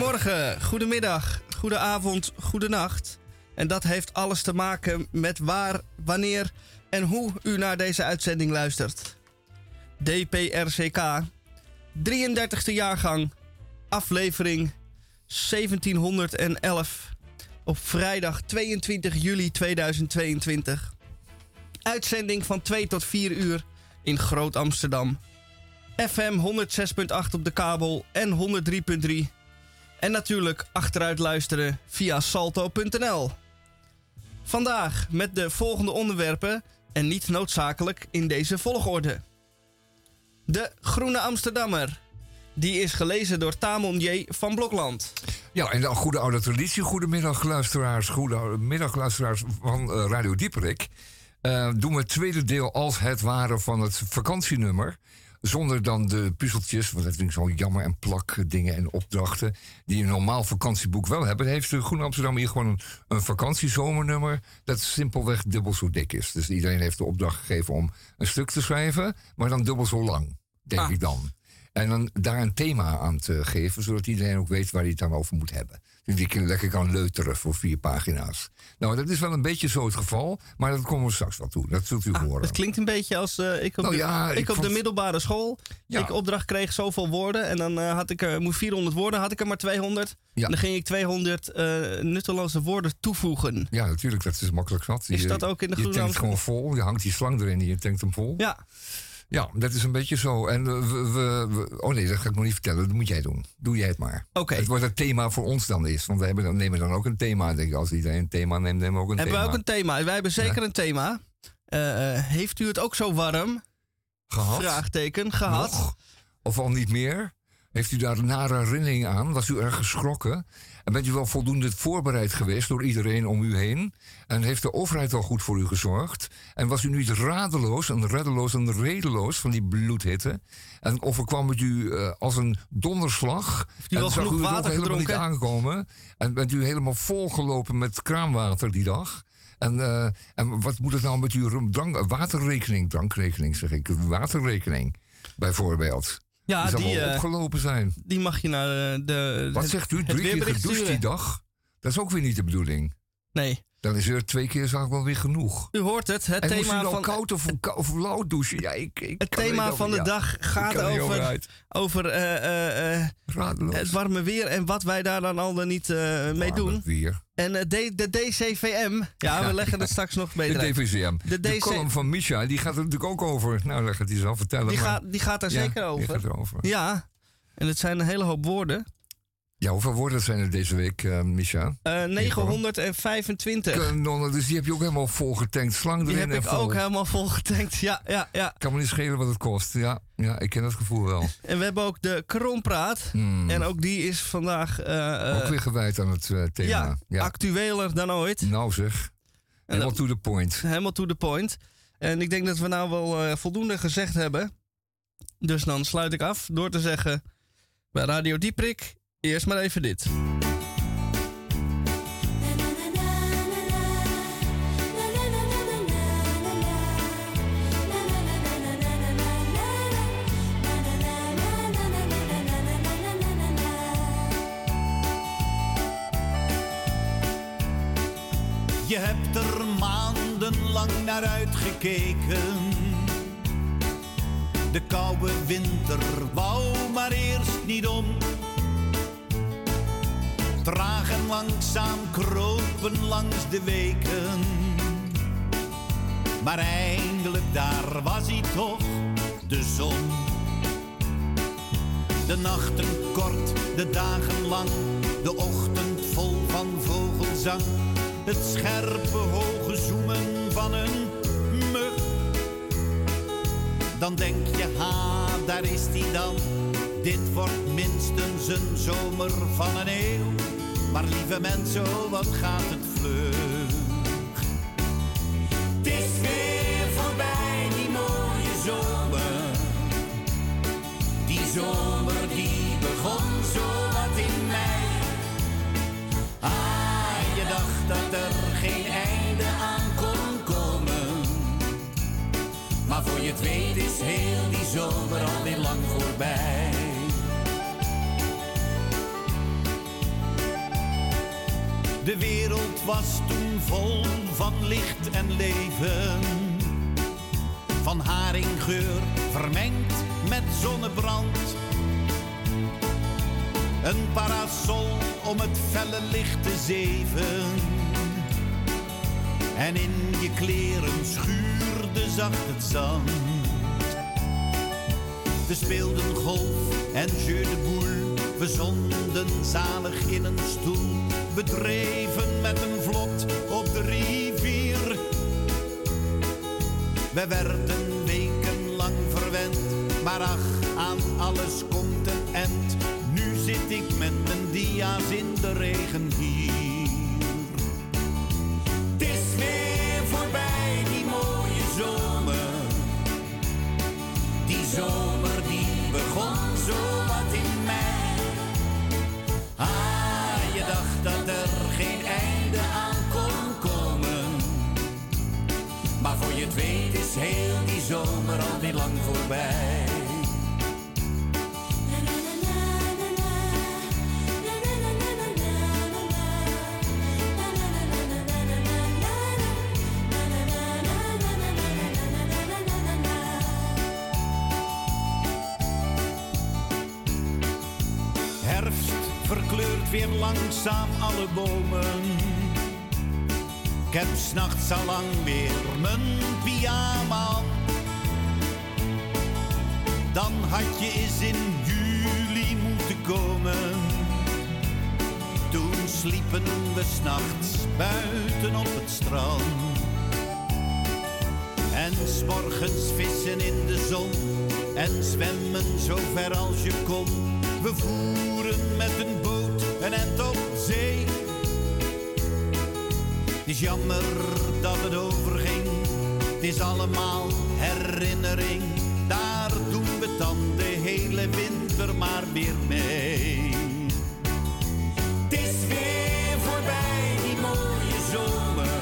Goedemorgen, goedemiddag, goedenavond, goedenacht. En dat heeft alles te maken met waar, wanneer en hoe u naar deze uitzending luistert. DPRCK, 33e jaargang, aflevering 1711 op vrijdag 22 juli 2022. Uitzending van 2 tot 4 uur in Groot Amsterdam. FM 106.8 op de kabel en 103.3. En natuurlijk achteruit luisteren via salto.nl. Vandaag met de volgende onderwerpen en niet noodzakelijk in deze volgorde. De Groene Amsterdammer. Die is gelezen door Tamon J. van Blokland. Ja, en dan goede oude traditie. Goedemiddag luisteraars, goedemiddag luisteraars van uh, Radio Dieperik. Uh, doen we het tweede deel als het ware van het vakantienummer. Zonder dan de puzzeltjes, want dat vind ik zo jammer en plak dingen en opdrachten. die een normaal vakantieboek wel hebben. heeft de Groene Amsterdam hier gewoon een, een vakantiezomernummer. dat simpelweg dubbel zo dik is. Dus iedereen heeft de opdracht gegeven om een stuk te schrijven, maar dan dubbel zo lang, denk ah. ik dan. En dan daar een thema aan te geven, zodat iedereen ook weet waar hij het dan over moet hebben. Die lekker kan leuteren voor vier pagina's. Nou, dat is wel een beetje zo het geval, maar dat komen we straks wel toe. Dat zult u ah, horen. Het klinkt een beetje als uh, ik op, nou, de, ja, ik, op de middelbare school. Ja. Ik opdracht kreeg zoveel woorden en dan uh, had ik er, moest 400 woorden, had ik er maar 200. Ja. En dan ging ik 200 uh, eh, nutteloze woorden toevoegen. Ja, natuurlijk, dat is makkelijk zat. Is dat ook in de groene? Je tankt gewoon vol, je hangt die slang erin en je tankt hem vol. Ja. Ja, dat is een beetje zo. En we, we, oh nee, dat ga ik nog niet vertellen. Dat moet jij doen. Doe jij het maar. Oké. Het wordt het thema voor ons dan is. Want we hebben, nemen dan ook een thema. Denk ik, als iedereen een thema neemt, nemen we ook een hebben thema. Hebben we ook een thema? Wij hebben zeker een thema. Uh, heeft u het ook zo warm? Gehad? Vraagteken. Gehad? Nog? Of al niet meer? Heeft u daar een nare herinnering aan? Was u erg geschrokken? En bent u wel voldoende voorbereid geweest door iedereen om u heen? En heeft de overheid al goed voor u gezorgd? En was u niet radeloos en reddeloos en redeloos van die bloedhitte? En overkwam het u uh, als een donderslag? Heeft u wel en zag u het helemaal niet aankomen? En bent u helemaal volgelopen met kraanwater die dag? En, uh, en wat moet het nou met uw drank, waterrekening, drankrekening zeg ik, waterrekening bijvoorbeeld? Ja, die, die uh, opgelopen zijn. Die mag je naar de. Wat zegt u? Drie keer gedoucht die dag? Dat is ook weer niet de bedoeling. Nee. Dan is er twee keer zaak wel weer genoeg. U hoort het. Het en thema van. koud of, of lauw douchen? Ja, ik, ik het thema van de dag gaat over. Over uh, uh, het warme weer en wat wij daar dan al dan niet uh, mee doen. Weer. En de, de DCVM, ja, we leggen het straks nog beter De DVCM. De, de column van Misha, die gaat er natuurlijk ook over. Nou, leg het die zelf vertellen. Die, gaat, die gaat daar zeker over. Die gaat erover. Ja, en het zijn een hele hoop woorden. Ja, hoeveel woorden zijn er deze week, uh, Micha? Uh, 925. Kanonnen, dus die heb je ook helemaal volgetankt. Slang erin die heb ik vol. ook helemaal volgetankt, ja, ja, ja. Kan me niet schelen wat het kost. Ja, ja ik ken dat gevoel wel. En we hebben ook de Kronpraat. Hmm. En ook die is vandaag... Uh, ook weer gewijd aan het uh, thema. Ja, ja, actueler dan ooit. Nou zeg, helemaal to the point. Helemaal to the point. En ik denk dat we nou wel voldoende gezegd hebben. Dus dan sluit ik af door te zeggen... Bij Radio Dieprik Eerst maar even dit. Je hebt er maandenlang naar uitgekeken. De koude winter wou maar eerst niet om. Traag langzaam kropen langs de weken. Maar eindelijk daar was hij toch, de zon. De nachten kort, de dagen lang, de ochtend vol van vogelzang. Het scherpe hoge zoemen van een mug. Dan denk je, ha, daar is hij dan. Dit wordt minstens een zomer van een eeuw. Maar lieve mensen, oh, wat gaat het vlug. Het is weer voorbij, die mooie zomer. Die zomer die begon zo wat in mei. Ah, je dacht dat er geen einde aan kon komen. Maar voor je het weet is heel die zomer alweer lang voorbij. De wereld was toen vol van licht en leven. Van haringgeur vermengd met zonnebrand. Een parasol om het felle licht te zeven. En in je kleren schuurde zacht het zand. We speelden golf en jeu de boule. We zonden zalig in een stoel. We dreven met een vlot op de rivier. We werden wekenlang verwend, maar ach, aan alles komt een end. Nu zit ik met mijn dia's in de regen hier. Het is weer voorbij, die mooie zomer. Die zomer heel die zomer alweer lang voorbij. Herfst verkleurt weer langzaam alle bomen. Ik heb s'nachts al lang weer mijn pyjama. Dan had je eens in juli moeten komen. Toen sliepen we s'nachts buiten op het strand. En s'morgens vissen in de zon en zwemmen zo ver als je kon. We voeren met een boot een end op is jammer dat het overging, het is allemaal herinnering. Daar doen we dan de hele winter maar weer mee. Het is weer voorbij, die mooie zomer.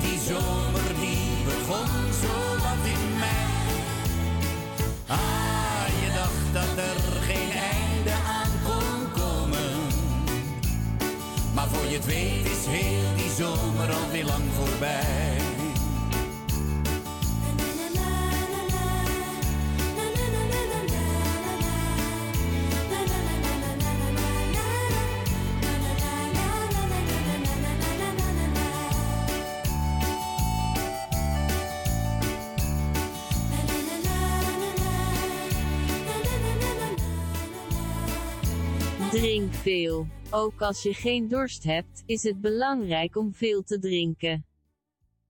Die zomer die begon zo wat in mei. Ah, je dacht dat er geen einde aan kon komen. Maar voor je het weet zomer alweer lang voorbij. Veel. Ook als je geen dorst hebt, is het belangrijk om veel te drinken.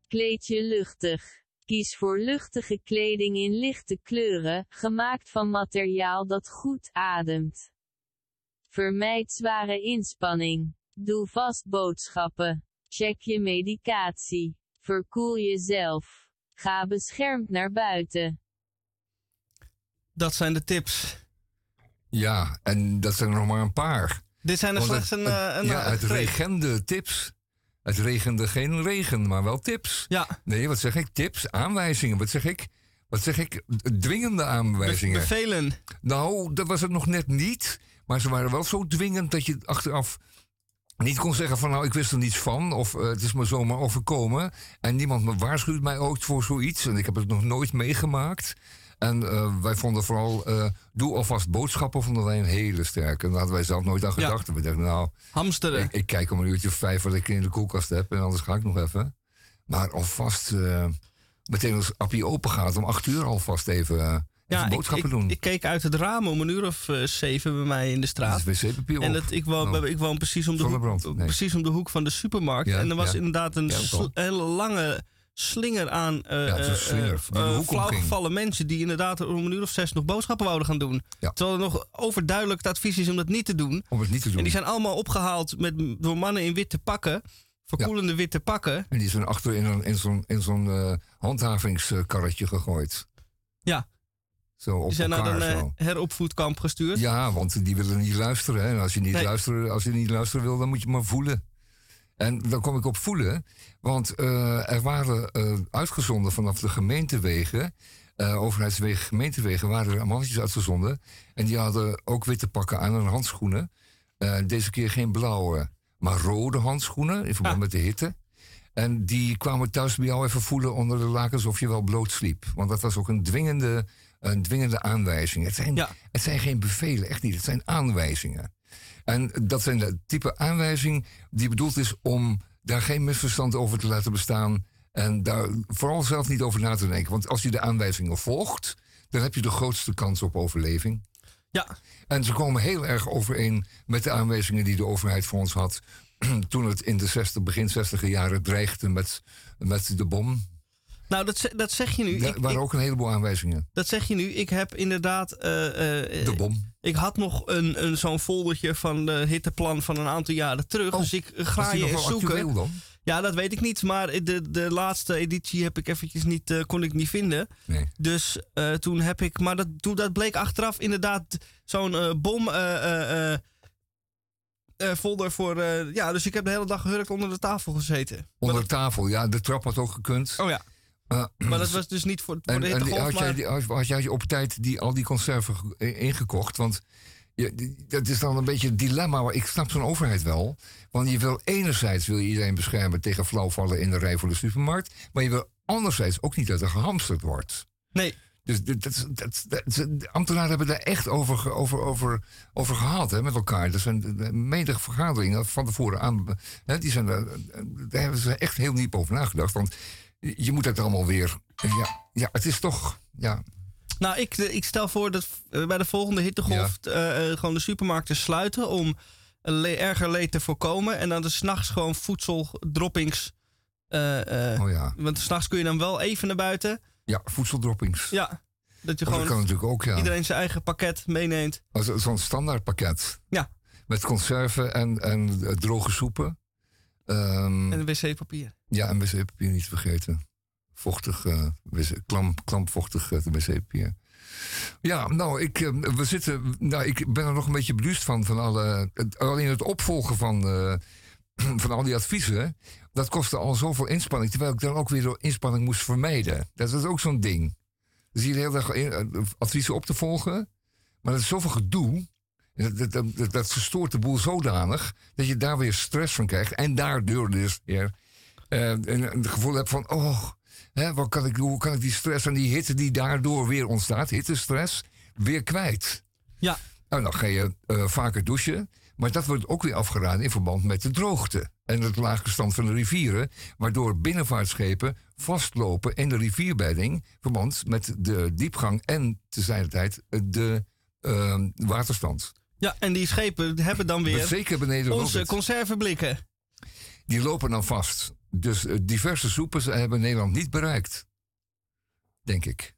Kleed je luchtig. Kies voor luchtige kleding in lichte kleuren, gemaakt van materiaal dat goed ademt. Vermijd zware inspanning. Doe vast boodschappen. Check je medicatie. Verkoel jezelf. Ga beschermd naar buiten. Dat zijn de tips. Ja, en dat zijn er nog maar een paar. Dit zijn er Want slechts het- een, het- eh, een ja, eh, het regende tips. Het regende geen regen, maar wel tips. Ja, Nee, wat zeg ik? Tips, aanwijzingen. Wat zeg ik? Wat zeg ik? Dwingende be- aanwijzingen. bevelen. Nou, dat was het nog net niet. Maar ze waren wel zo dwingend dat je achteraf niet kon zeggen van nou, ik wist er niets van. Of eh, het is me zomaar overkomen. En niemand me waarschuwt mij ook voor zoiets. En ik heb het nog nooit meegemaakt. En eh, wij vonden vooral, eh, doe alvast boodschappen, vonden wij een hele sterke. En daar hadden wij zelf nooit aan gedacht. We dachten, nou, Hamsteren. ik, ik kijk om een uurtje of vijf wat ik in de koelkast heb. En anders ga ik nog even. Maar alvast, eh, meteen als appie open gaat, om acht uur alvast even, ja, boodschappen ik, doen. ik keek uit het raam om een uur of zeven bij mij in de straat. Dat is. En dat, ik, woon, Oh. ik woon precies om, de hoek, nee. precies om de hoek van de supermarkt. Ja, en er was ja. inderdaad een hele lange slinger aan eh Ja, eh, slinger eh, flauwgevallen mensen die inderdaad om een uur of zes nog boodschappen wouden gaan doen. Ja. Terwijl er nog overduidelijk het advies is om dat niet te doen. Om het niet te doen. En die zijn allemaal opgehaald met, door mannen in witte pakken. Verkoelende witte pakken. En die zijn achter in, een, in zo'n in zo'n handhavingskarretje gegooid. Ja. Zo op Die zijn naar een zo. heropvoedkamp gestuurd. Ja, want die willen niet luisteren. Hè. En als je niet, Nee. luisteren, als je niet luisteren wil, dan moet je maar voelen. En dan kom ik op voelen. Want eh, er waren eh, uitgezonden vanaf de gemeentewegen... eh, overheidswegen, gemeentewegen, waren er mannetjes uitgezonden. En die hadden ook witte pakken aan en handschoenen. Deze keer geen blauwe. maar rode handschoenen in verband Ah. met de hitte. En die kwamen thuis bij jou even voelen onder de lakens of je wel bloot sliep. Want dat was ook een dwingende, een dwingende aanwijzing. Het zijn, Ja. het zijn geen bevelen, echt niet. Het zijn aanwijzingen. En dat zijn de type aanwijzing die bedoeld is om daar geen misverstand over te laten bestaan. En daar vooral zelf niet over na te denken. Want als je de aanwijzingen volgt, dan heb je de grootste kans op overleving. Ja, En ze komen heel erg overeen met de aanwijzingen die de overheid voor ons had. toen het in de 60, begin 60 jaren dreigde met, met de bom. Nou dat, dat zeg je nu. Er Ik, waren ik- ook een heleboel aanwijzingen. dat zeg je nu. Ik heb inderdaad. eh, eh, De bom. Ik had nog een, een, zo'n foldertje van de hitteplan van een aantal jaren terug. Oh, dus ik ga je eens zoeken. dan? Ja, dat weet ik niet. Maar de, de laatste editie heb ik eventjes niet, eh, kon ik niet vinden. Nee. Dus toen heb ik. Maar dat, toen, dat bleek achteraf inderdaad zo'n bom. folder voor. ja, dus ik heb de hele dag gehurkt onder de tafel gezeten. Onder de tafel, ja, de trap had ook gekund. Oh ja. Eh, Maar dat was dus niet voor, voor en, de hittegolf. had, jij, maar- die- had, had jij op tijd die, al die conserven ge- eh, ingekocht? Want je, die- dat is dan een beetje het dilemma. Maar ik snap zo'n overheid wel. Want je wil enerzijds wil je iedereen beschermen tegen flauwvallen in de rij voor de supermarkt. Maar je wil anderzijds ook niet dat er gehamsterd wordt. Nee. Dus dat, dat, dat, dat- de ambtenaren hebben daar echt over, over, over, over gehad hè, met elkaar. Er zijn menige vergaderingen van tevoren aan. Hè, die zijn, daar- daar hebben ze echt heel diep over nagedacht. Want je moet het allemaal weer. Ja, ja het is toch. Ja, Nou, ik, eh, ik stel voor dat eh, bij de volgende hittegolf eh, gewoon de supermarkten sluiten om le- erger leed te voorkomen. En dan de s'nachts gewoon voedseldroppings. oh ja. Want s'nachts kun je dan wel even naar buiten. Ja, voedseldroppings. Ja, dat je Oh, dat gewoon kan natuurlijk ook, ja. iedereen zijn eigen pakket meeneemt. Als- Zo'n standaardpakket. Ja. Met conserven en, en droge soepen. Ehm, En wc-papier. Ja, en wc-papier niet vergeten. Vochtig, eh, wc, klam, klampvochtig eh, wc-papier. Ja, nou, ik, eh, we zitten, nou, ik ben er nog een beetje beduust van. van alle, het- alleen het opvolgen van, van al die adviezen. Dat kostte al zoveel inspanning. Terwijl ik dan ook weer door inspanning moest vermijden. Dat is ook zo'n ding. Dus hier de hele dag in- eh, adviezen op te volgen. Maar dat is zoveel gedoe. En Dat, dat, dat, dat verstoort de boel zodanig dat je daar weer stress van krijgt. En daardoor dus weer eh, een, een gevoel hebt van... oh, hè, wat kan ik, hoe kan ik die stress en die hitte die daardoor weer ontstaat... hittestress, weer kwijt. Ja. Nou, dan ga je eh, vaker douchen. Maar dat wordt ook weer afgeraden in verband met de droogte. En het lage stand van de rivieren. Waardoor binnenvaartschepen vastlopen in de rivierbedding. in Verband met de diepgang en tezijdertijd eh, de eh, waterstand. Ja, en die schepen hebben dan weer zeker beneden onze conserveblikken. Die lopen dan vast. Dus eh, diverse soepen hebben Nederland niet bereikt. Denk ik.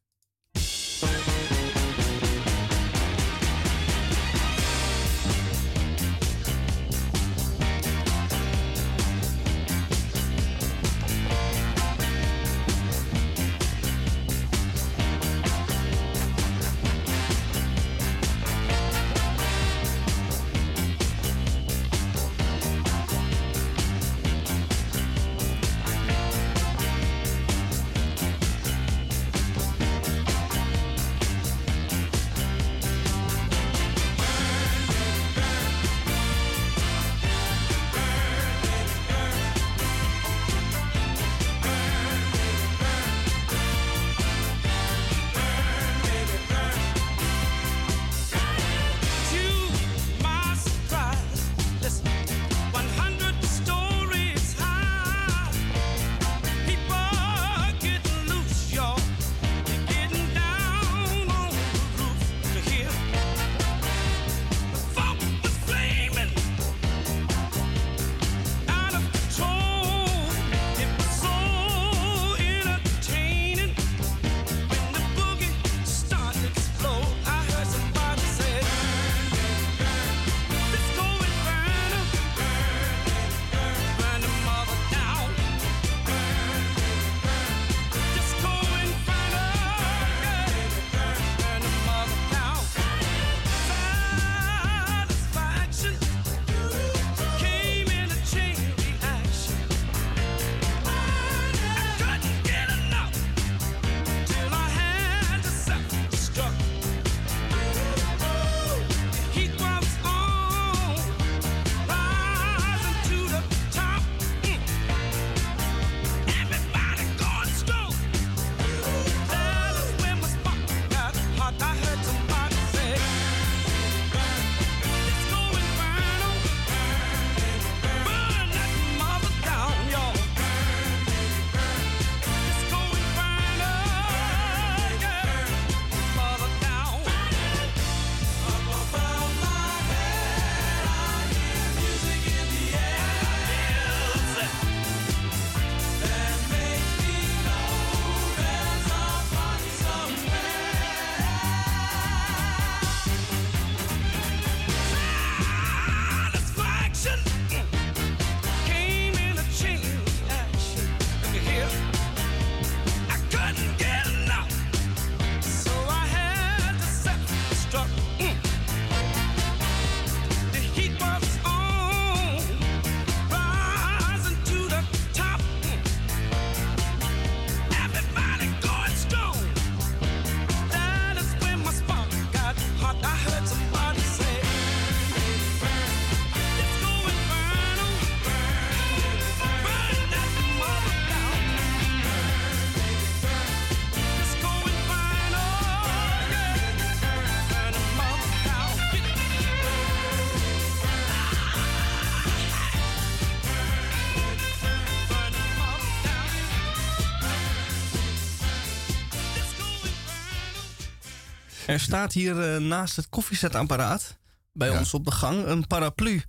Er staat hier eh, naast het koffiezetapparaat bij Ja. ons op de gang een paraplu.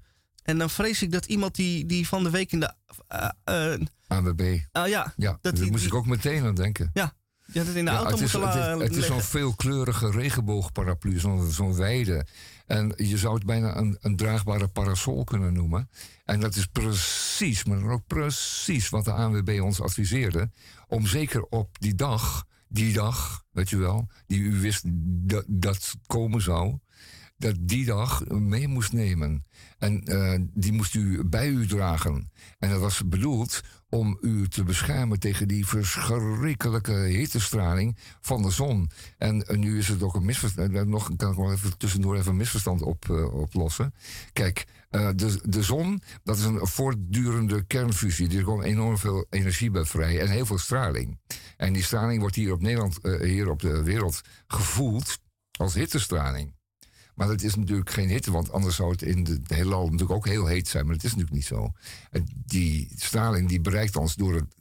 En dan vrees ik dat iemand die, die van de week in de. eh eh, ANWB. ah ja, Ja, Dat daar moest ik ook meteen aan denken. ja, had het in de Ja, auto het is, moeten het is, la- het is zo'n veelkleurige regenboogparaplu, zo'n zo'n wijde. En je zou het bijna een, een draagbare parasol kunnen noemen. En dat is precies, maar dan ook precies wat de ANWB ons adviseerde. Om zeker op die dag, die dag, weet je wel, die u wist dat, dat komen zou, dat die dag mee moest nemen. En eh, die moest u bij u dragen. En dat was bedoeld om u te beschermen tegen die verschrikkelijke hittestraling van de zon. En eh, nu is het ook een misverstand. eh, Nog kan ik wel even tussendoor even een misverstand op, oplossen. Kijk, de, de zon, dat is een voortdurende kernfusie. Er komt enorm veel energie bij vrij en heel veel straling. En die straling wordt hier op Nederland, hier op de wereld gevoeld als hittestraling. Maar dat is natuurlijk geen hitte, want anders zou het in de- het heelal natuurlijk ook heel heet zijn. Maar dat is natuurlijk niet zo. Die straling die bereikt ons door het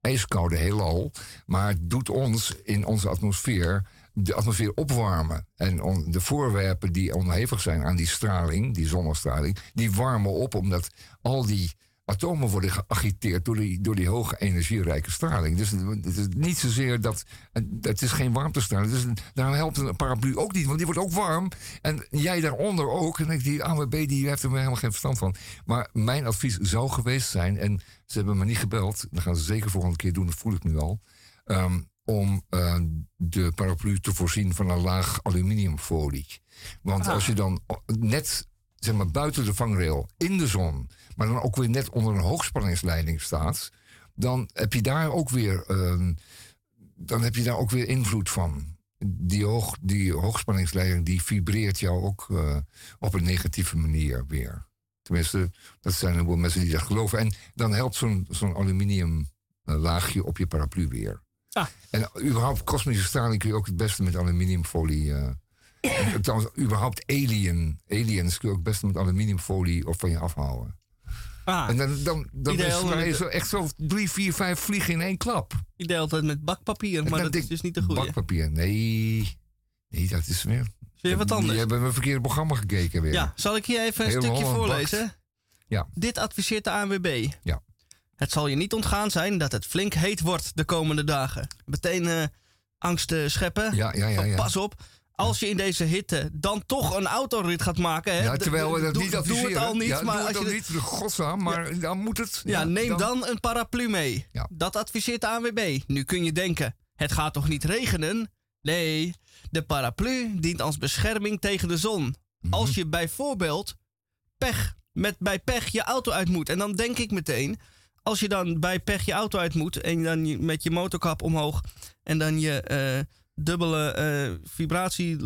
ijskoude heelal. Maar het doet ons in onze atmosfeer de atmosfeer opwarmen. En de voorwerpen die onderhevig zijn aan die straling, die zonnestraling, die warmen op omdat al die atomen worden geagiteerd door die, door die hoge energierijke straling. Dus het is niet zozeer dat. Het is geen warmtestraling. Dus daarom helpt een paraplu ook niet, want die wordt ook warm. En jij daaronder ook. En ik, die AWB die heeft er helemaal geen verstand van. Maar mijn advies zou geweest zijn, en ze hebben me niet gebeld, dat gaan ze zeker volgende keer doen, dat voel ik nu al. ehm, om eh, de paraplu te voorzien van een laag aluminiumfolie. Want Ah. als je dan net zeg maar, buiten de vangrail in de zon, maar dan ook weer net onder een hoogspanningsleiding staat, dan heb je daar ook weer, ehm, dan heb je daar ook weer invloed van. Die, hoog, die hoogspanningsleiding die vibreert jou ook eh, op een negatieve manier weer. Tenminste, dat zijn een heleboel mensen die dat geloven. En dan helpt zo'n zo'n aluminium eh, laagje op je paraplu weer. Ah. En überhaupt kosmische straling kun je ook het beste met aluminiumfolie. en trouwens, überhaupt alien, aliens kun je ook het beste met aluminiumfolie op van je afhouden. Ah, En dan, dan, dan is zo echt zo drie, vier, vijf vliegen in één klap. ik deed altijd met bakpapier, maar dat is dus niet de goede. Bakpapier, nee. Nee, dat is weer... Weer wat Die anders. hebben we een verkeerde programma gekeken weer. Ja, zal ik hier even een Heel stukje Holland voorlezen? Ja. Dit adviseert de ANWB. Ja. Het zal je niet ontgaan zijn dat het flink heet wordt de komende dagen. Meteen eh, angst scheppen. Ja, ja, ja. Pas op. Als je in deze hitte dan toch een autorit gaat maken. Hè, Ja, terwijl we dat doe, niet Doe adviseren. het al niet. Ja, maar doe als het je niet, godsnaam, maar dan moet het. ja, neem dan... een paraplu mee. Dat adviseert de ANWB. Nu kun je denken, het gaat toch niet regenen? Nee, de paraplu dient als bescherming tegen de zon. Mhm. Als je bijvoorbeeld pech, met bij pech je auto uit moet. En dan denk ik meteen, als je dan bij pech je auto uit moet... en dan met je motorkap omhoog en dan je... eh, dubbele eh, vibratie.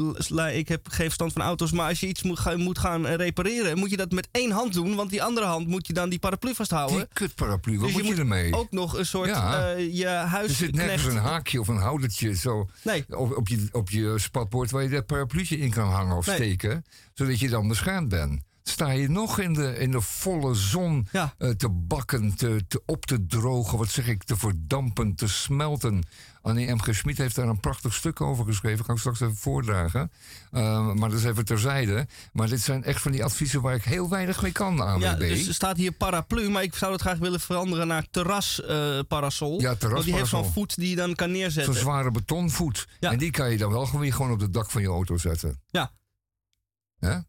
Ik heb geen verstand van auto's, maar als je iets moet, gaan- moet gaan eh, repareren, moet je dat met één hand doen, want die andere hand moet je dan die paraplu vasthouden. Die kutparaplu, wat Dus moet je, moet ermee? Ook nog een soort Ja. eh, je huis. er zit nergens een haakje of een houdertje zo Nee, op, op, je, op je spatbord waar je dat parapluutje in kan hangen of Nee. steken, zodat je dan beschermd bent. Sta je nog in de, in de volle zon ja. te bakken, te, te op te drogen, wat zeg ik, te verdampen, te smelten. Annie M. G. Schmid heeft daar een prachtig stuk over geschreven. Kan ik straks even voordragen. Eh, maar dat is even terzijde. Maar dit zijn echt van die adviezen waar ik heel weinig mee kan, ANWB. ja, dus er staat hier paraplu, maar ik zou het graag willen veranderen naar terrasparasol. Ja, Want die heeft terrasparasol. zo'n voet die je dan kan Zo'n neerzetten. zware betonvoet. Ja. En die kan je dan wel gewoon gewoon op het dak van je auto zetten. Ja.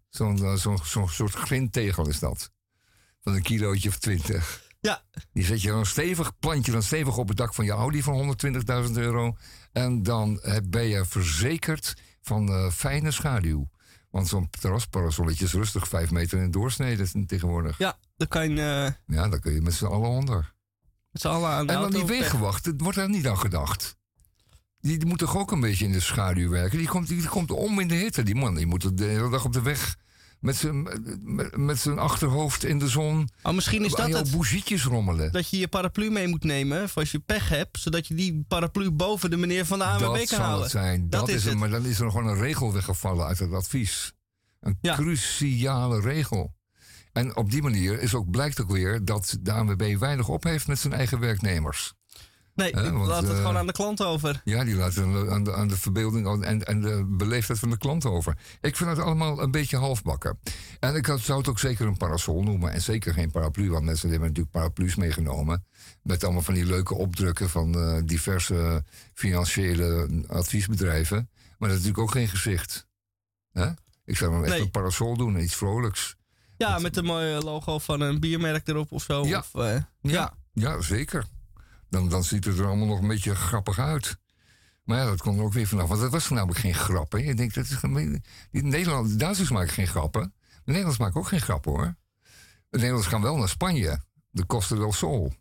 Zo'n eh, zo'n zo'n soort grindtegel is dat. Van een kilootje of twintig. Ja. Die zet je dan stevig, plant je dan stevig op het dak van je Audi van 120.000 euro. En dan ben je verzekerd van eh, fijne schaduw. Want zo'n terrasparasolletje is rustig 5 meter in doorsnede tegenwoordig. Ja, dan kan je eh, Ja, daar kun je met z'n allen onder. met z'n allen aan de En dan die weg. wegenwacht, wordt daar niet aan gedacht. Die, die moet toch ook een beetje in de schaduw werken? Die komt, die komt om in de hitte. Die man die moet de hele dag op de weg met zijn, met, met zijn achterhoofd in de zon. Oh, misschien is dat jouw het. bougietjes rommelen. Dat je je paraplu mee moet nemen voor als je pech hebt, zodat je die paraplu boven de meneer van de ANWB Dat kan zal houden. het zijn. Dat, Dat is is het. Maar dan is er gewoon een regel weggevallen uit het advies. Een Ja. cruciale regel. En op die manier is ook, blijkt ook weer dat de ANWB weinig op heeft met zijn eigen werknemers. Nee, want, laat het eh, gewoon aan de klant over. Ja, die laten aan de, aan de, aan de verbeelding en, en de beleefdheid van de klant over. Ik vind het allemaal een beetje halfbakken. En ik had- zou het ook zeker een parasol noemen. En zeker geen paraplu, want mensen hebben natuurlijk paraplu's meegenomen. Met allemaal van die leuke opdrukken van eh, diverse financiële adviesbedrijven. Maar dat is natuurlijk ook geen gezicht. Hè? Ik zou dan echt een parasol doen, iets vrolijks. Ja, met een mooie logo van een biermerk erop of zo. Ja. Of, eh, ja. Ja, zeker. Dan, dan ziet het er allemaal nog een beetje grappig uit. Maar ja, dat komt er ook weer vanaf. Want dat was namelijk geen grap. Je denkt, dat is Nederland, de Duitsers maken geen grappen. De Nederlanders maken ook geen grappen hoor. De Nederlanders gaan wel naar Spanje. De Costa del Sol.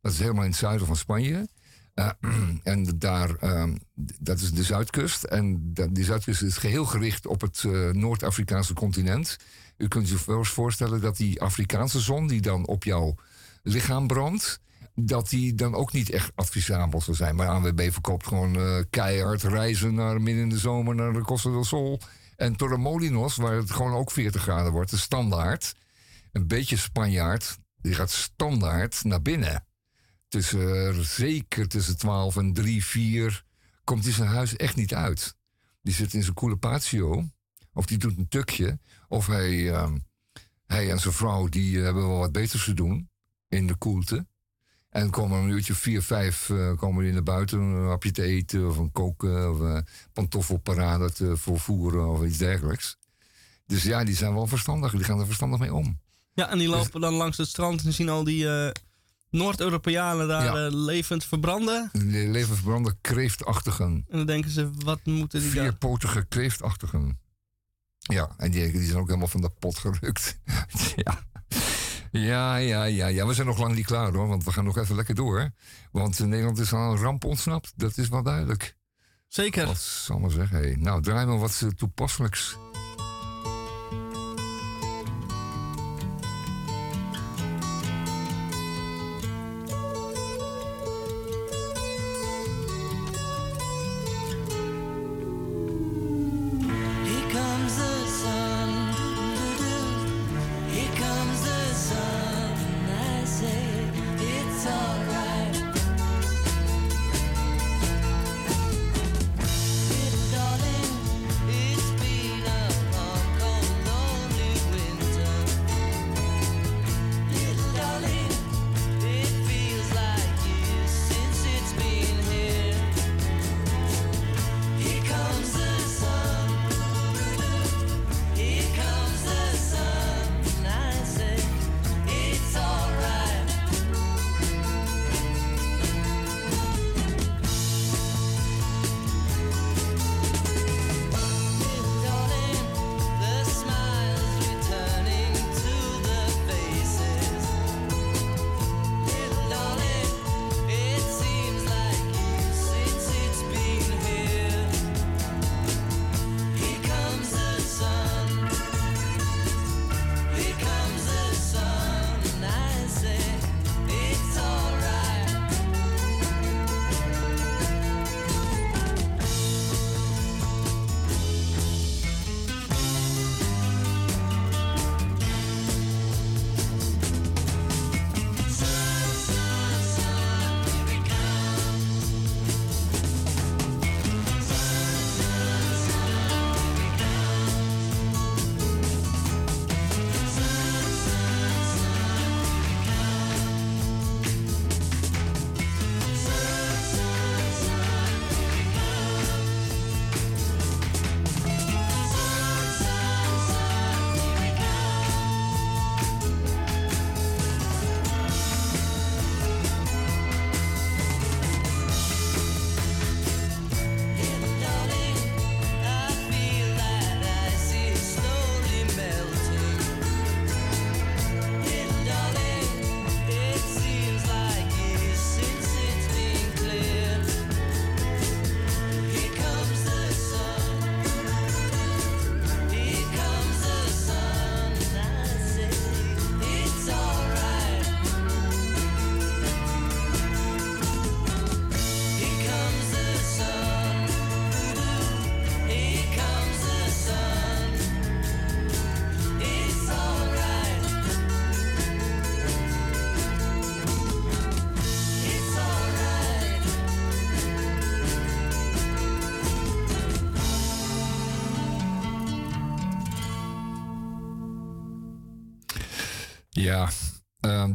Dat is helemaal in het zuiden van Spanje. Eh, en daar, ehm, dat is de zuidkust. En die zuidkust is geheel gericht op het eh, Noord-Afrikaanse continent. U kunt zich wel eens voorstellen dat die Afrikaanse zon, die dan op jouw lichaam brandt, dat die dan ook niet echt advisabel zou zijn. Maar ANWB verkoopt gewoon eh, keihard reizen naar midden in de zomer naar de Costa del Sol. En Torremolinos, waar het gewoon ook 40 graden wordt, de standaard. Een beetje Spanjaard, die gaat standaard naar binnen. Tussen, eh, zeker tussen 12 en 3, 4 komt hij zijn huis echt niet uit. Die zit in zijn coole patio, of die doet een tukje, of hij, ehm, hij en zijn vrouw die eh, hebben wel wat beters te doen in de koelte. En komen een uurtje vier, vijf eh, komen die naar buiten een hapje te eten of een koken of een pantoffelparade te volvoeren of iets dergelijks. Dus ja, die zijn wel verstandig. Die gaan er verstandig mee om. Ja, en die Dus- lopen dan langs het strand en zien al die eh, Noord-Europeanen daar Ja. levend verbranden. Die leven verbrande kreeftachtigen. En dan denken ze, wat moeten die daar? Vierpotige kreeftachtigen. Ja, en die, die zijn ook helemaal van de pot gerukt. ja. Ja, ja, ja, ja. We zijn nog lang niet klaar hoor, want we gaan nog even lekker door. Want Nederland is aan een ramp ontsnapt. Dat is wel duidelijk. Zeker. Wat zal maar zeggen. Hey. Nou, draai maar wat eh, toepasselijks.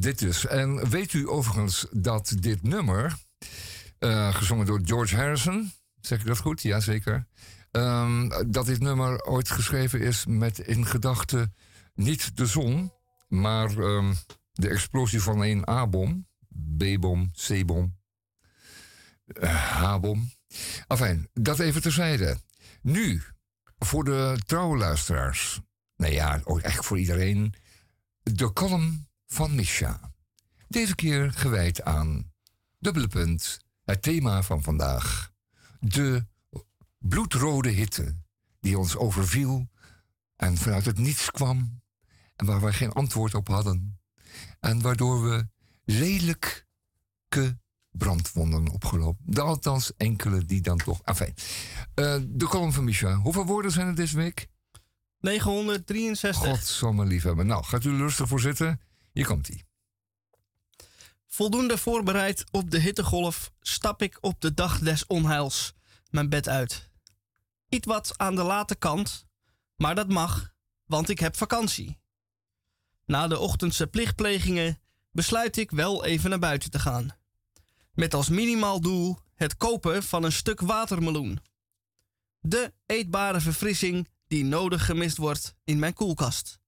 Dit dus. En weet u overigens dat dit nummer, eh, gezongen door George Harrison, zeg ik dat goed? Jazeker. Um, dat dit nummer ooit geschreven is met in gedachten niet de zon, maar ehm, de explosie van een A-bom, B-bom, C-bom, uh, H-bom. Enfin, dat even terzijde. Nu, voor de trouwe luisteraars. Nou ja, echt voor iedereen. De column van Misha. Deze keer gewijd aan dubbele punt. Het thema van vandaag. De bloedrode hitte die ons overviel en vanuit het niets kwam en waar we geen antwoord op hadden. En waardoor we lelijke brandwonden opgelopen. Althans, enkele die dan toch. Enfin, uh, de column van Micha. Hoeveel woorden zijn er deze week? 963. God zal me lief hebben. Nou, gaat u rustig voor zitten. Hier komt hij. Voldoende voorbereid op de hittegolf stap ik op de dag des onheils mijn bed uit. Iets wat aan de late kant, maar dat mag, want ik heb vakantie. Na de ochtendse plichtplegingen besluit ik wel even naar buiten te gaan. Met als minimaal doel het kopen van een stuk watermeloen. De eetbare verfrissing die nodig gemist wordt in mijn koelkast.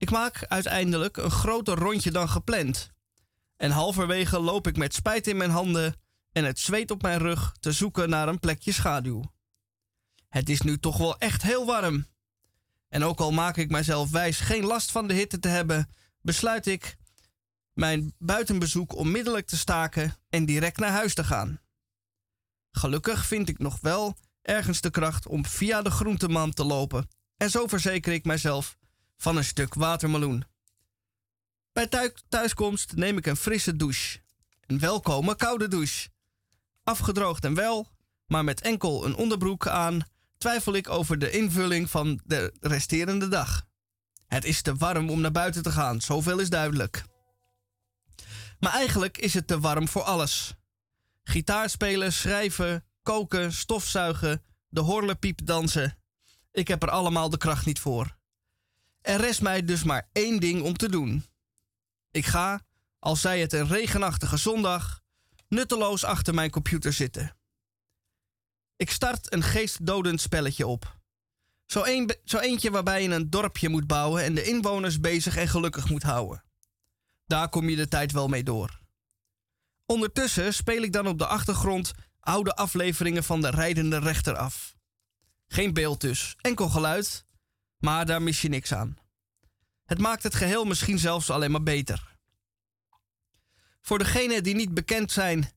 Ik maak uiteindelijk een groter rondje dan gepland. En halverwege loop ik met spijt in mijn handen en het zweet op mijn rug te zoeken naar een plekje schaduw. Het is nu toch wel echt heel warm. En ook al maak ik mijzelf wijs geen last van de hitte te hebben, besluit ik mijn buitenbezoek onmiddellijk te staken en direct naar huis te gaan. Gelukkig vind ik nog wel ergens de kracht om via de groenteman te lopen en zo verzeker ik mijzelf van een stuk watermeloen. Bij thuiskomst neem ik een frisse douche. Een welkome koude douche. Afgedroogd en wel, maar met enkel een onderbroek aan, twijfel ik over de invulling van de resterende dag. Het is te warm om naar buiten te gaan, zoveel is duidelijk. Maar eigenlijk is het te warm voor alles. Gitaar spelen, schrijven, koken, stofzuigen, de horlepiep dansen. Ik heb er allemaal de kracht niet voor. Er rest mij dus maar één ding om te doen. Ik ga, al zij het een regenachtige zondag, nutteloos achter mijn computer zitten. Ik start een geestdodend spelletje op. Zo, een, zo eentje waarbij je een dorpje moet bouwen en de inwoners bezig en gelukkig moet houden. Daar kom je de tijd wel mee door. Ondertussen speel ik dan op de achtergrond oude afleveringen van de rijdende rechter af. Geen beeld dus, enkel geluid, maar daar mis je niks aan. Het maakt het geheel misschien zelfs alleen maar beter. Voor degenen die niet bekend zijn,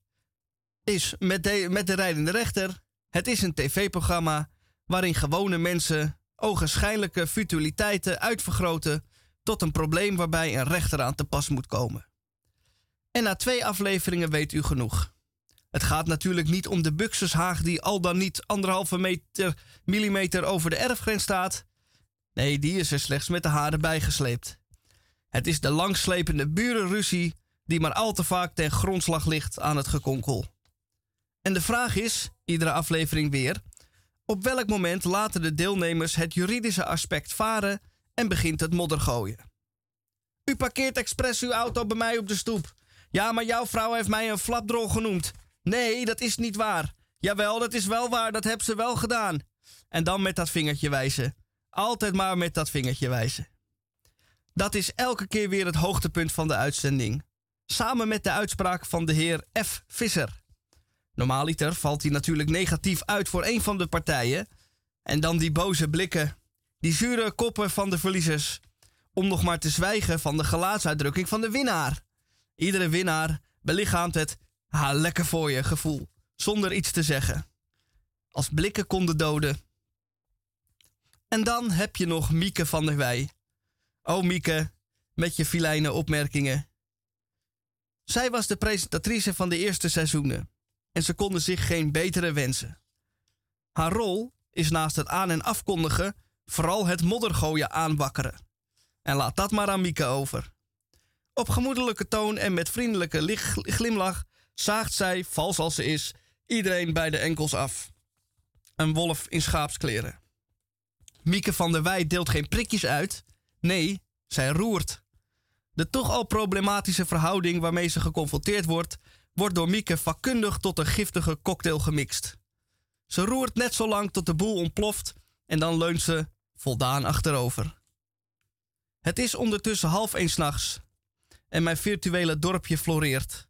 is met de, met de rijdende rechter, het is een tv-programma waarin gewone mensen ogenschijnlijke futiliteiten uitvergroten tot een probleem waarbij een rechter aan te pas moet komen. En na twee afleveringen weet u genoeg. Het gaat natuurlijk niet om de buxushaag die al dan niet anderhalve meter, millimeter over de erfgrens staat. Nee, die is er slechts met de haren bijgesleept. Het is de langslepende burenruzie die maar al te vaak ten grondslag ligt aan het gekonkel. En de vraag is, iedere aflevering weer, op welk moment laten de deelnemers het juridische aspect varen en begint het modder gooien. U parkeert expres uw auto bij mij op de stoep. Ja, maar jouw vrouw heeft mij een flapdrol genoemd. Nee, dat is niet waar. Jawel, dat is wel waar, dat heb ze wel gedaan. En dan met dat vingertje wijzen. Altijd maar met dat vingertje wijzen. Dat is elke keer weer het hoogtepunt van de uitzending. Samen met de uitspraak van de heer F. Visser. Normaaliter valt hij natuurlijk negatief uit voor een van de partijen. En dan die boze blikken, die zure koppen van de verliezers. Om nog maar te zwijgen van de gelaatsuitdrukking van de winnaar. Iedere winnaar belichaamt het ha lekker voor je gevoel, zonder iets te zeggen. Als blikken konden doden. En dan heb je nog Mieke van der Wij. Oh Mieke, met je filijne opmerkingen. Zij was de presentatrice van de eerste seizoenen en ze konden zich geen betere wensen. Haar rol is naast het aan- en afkondigen vooral het moddergooien aanwakkeren. En laat dat maar aan Mieke over. Op gemoedelijke toon en met vriendelijke glimlach zaagt zij, vals als ze is, iedereen bij de enkels af. Een wolf in schaapskleren. Mieke van der Wij deelt geen prikjes uit. Nee, zij roert. De toch al problematische verhouding waarmee ze geconfronteerd wordt, wordt door Mieke vakkundig tot een giftige cocktail gemixt. Ze roert net zo lang tot de boel ontploft en dan leunt ze voldaan achterover. Het is ondertussen half één s'nachts en mijn virtuele dorpje floreert.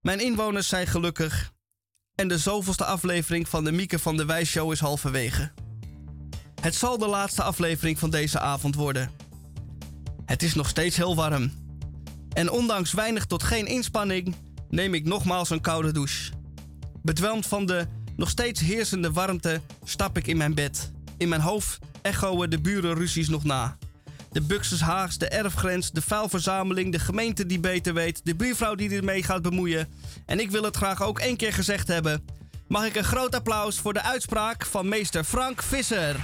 Mijn inwoners zijn gelukkig en de zoveelste aflevering van de Mieke van de Wijs Show is halverwege. Het zal de laatste aflevering van deze avond worden. Het is nog steeds heel warm. En ondanks weinig tot geen inspanning neem ik nogmaals een koude douche. Bedwelmd van de nog steeds heersende warmte stap ik in mijn bed. In mijn hoofd echoen de burenruzies nog na. De Buxus Haags, de erfgrens, de vuilverzameling, de gemeente die beter weet, de buurvrouw die ermee gaat bemoeien. En ik wil het graag ook één keer gezegd hebben. Mag ik een groot applaus voor de uitspraak van meester Frank Visser.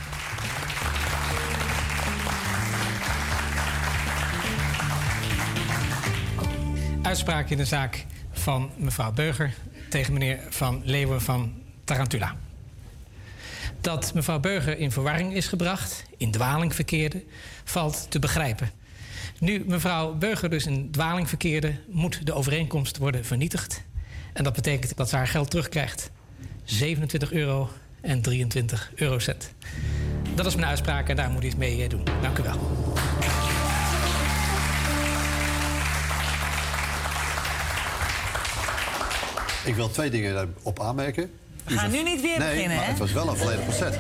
Uitspraak in de zaak van mevrouw Beuger tegen meneer Van Leeuwen van Tarantula. Dat mevrouw Beuger in verwarring is gebracht, in dwaling verkeerde, valt te begrijpen. Nu mevrouw Beuger dus in dwaling verkeerde, moet de overeenkomst worden vernietigd. En dat betekent dat ze haar geld terugkrijgt. 27 euro en 23 eurocent. Dat is mijn uitspraak en daar moet u iets mee eh, doen. Dank u wel. Ik wil twee dingen daarop aanmerken. We gaan nu niet weer nee, beginnen, maar hè? het was wel een volledig concert.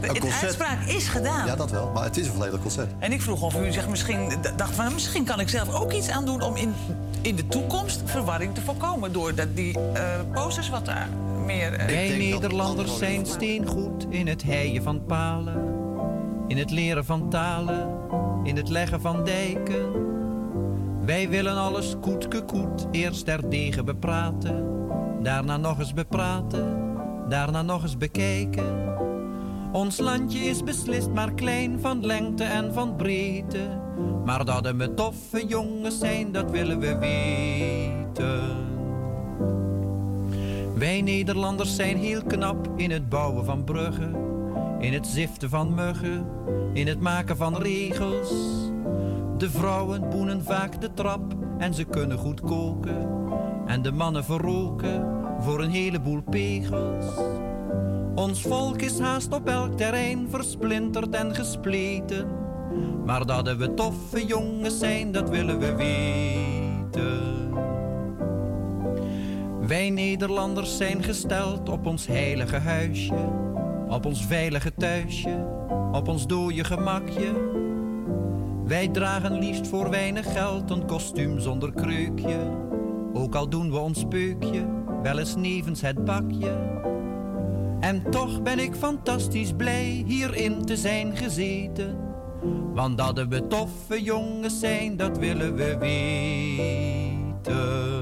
De uitspraak is gedaan. Ja, dat wel. Maar het is een volledig concert. En ik vroeg of u zich misschien dacht van... misschien kan ik zelf ook iets aan doen om in, in de toekomst verwarring te voorkomen... door dat, die eh, posters wat daar meer... Wij Nederlanders zijn steengoed in het heien van palen, in het leren van talen, in het leggen van dijken. Wij willen alles koetke koet, eerst terdege bepraten, daarna nog eens bepraten, daarna nog eens bekijken. Ons landje is beslist maar klein van lengte en van breedte, maar dat er met toffe jongens zijn, dat willen we weten. Wij Nederlanders zijn heel knap in het bouwen van bruggen, in het ziften van muggen, in het maken van regels. De vrouwen boenen vaak de trap en ze kunnen goed koken. En de mannen verroken voor een heleboel pegels. Ons volk is haast op elk terrein versplinterd en gespleten. Maar dat we toffe jongens zijn, dat willen we weten. Wij Nederlanders zijn gesteld op ons heilige huisje, op ons veilige thuisje, op ons dode gemakje. Wij dragen liefst voor weinig geld een kostuum zonder kreukje, ook al doen we ons peukje wel eens nevens het bakje. En toch ben ik fantastisch blij hierin te zijn gezeten, want dat we toffe jongens zijn, dat willen we weten.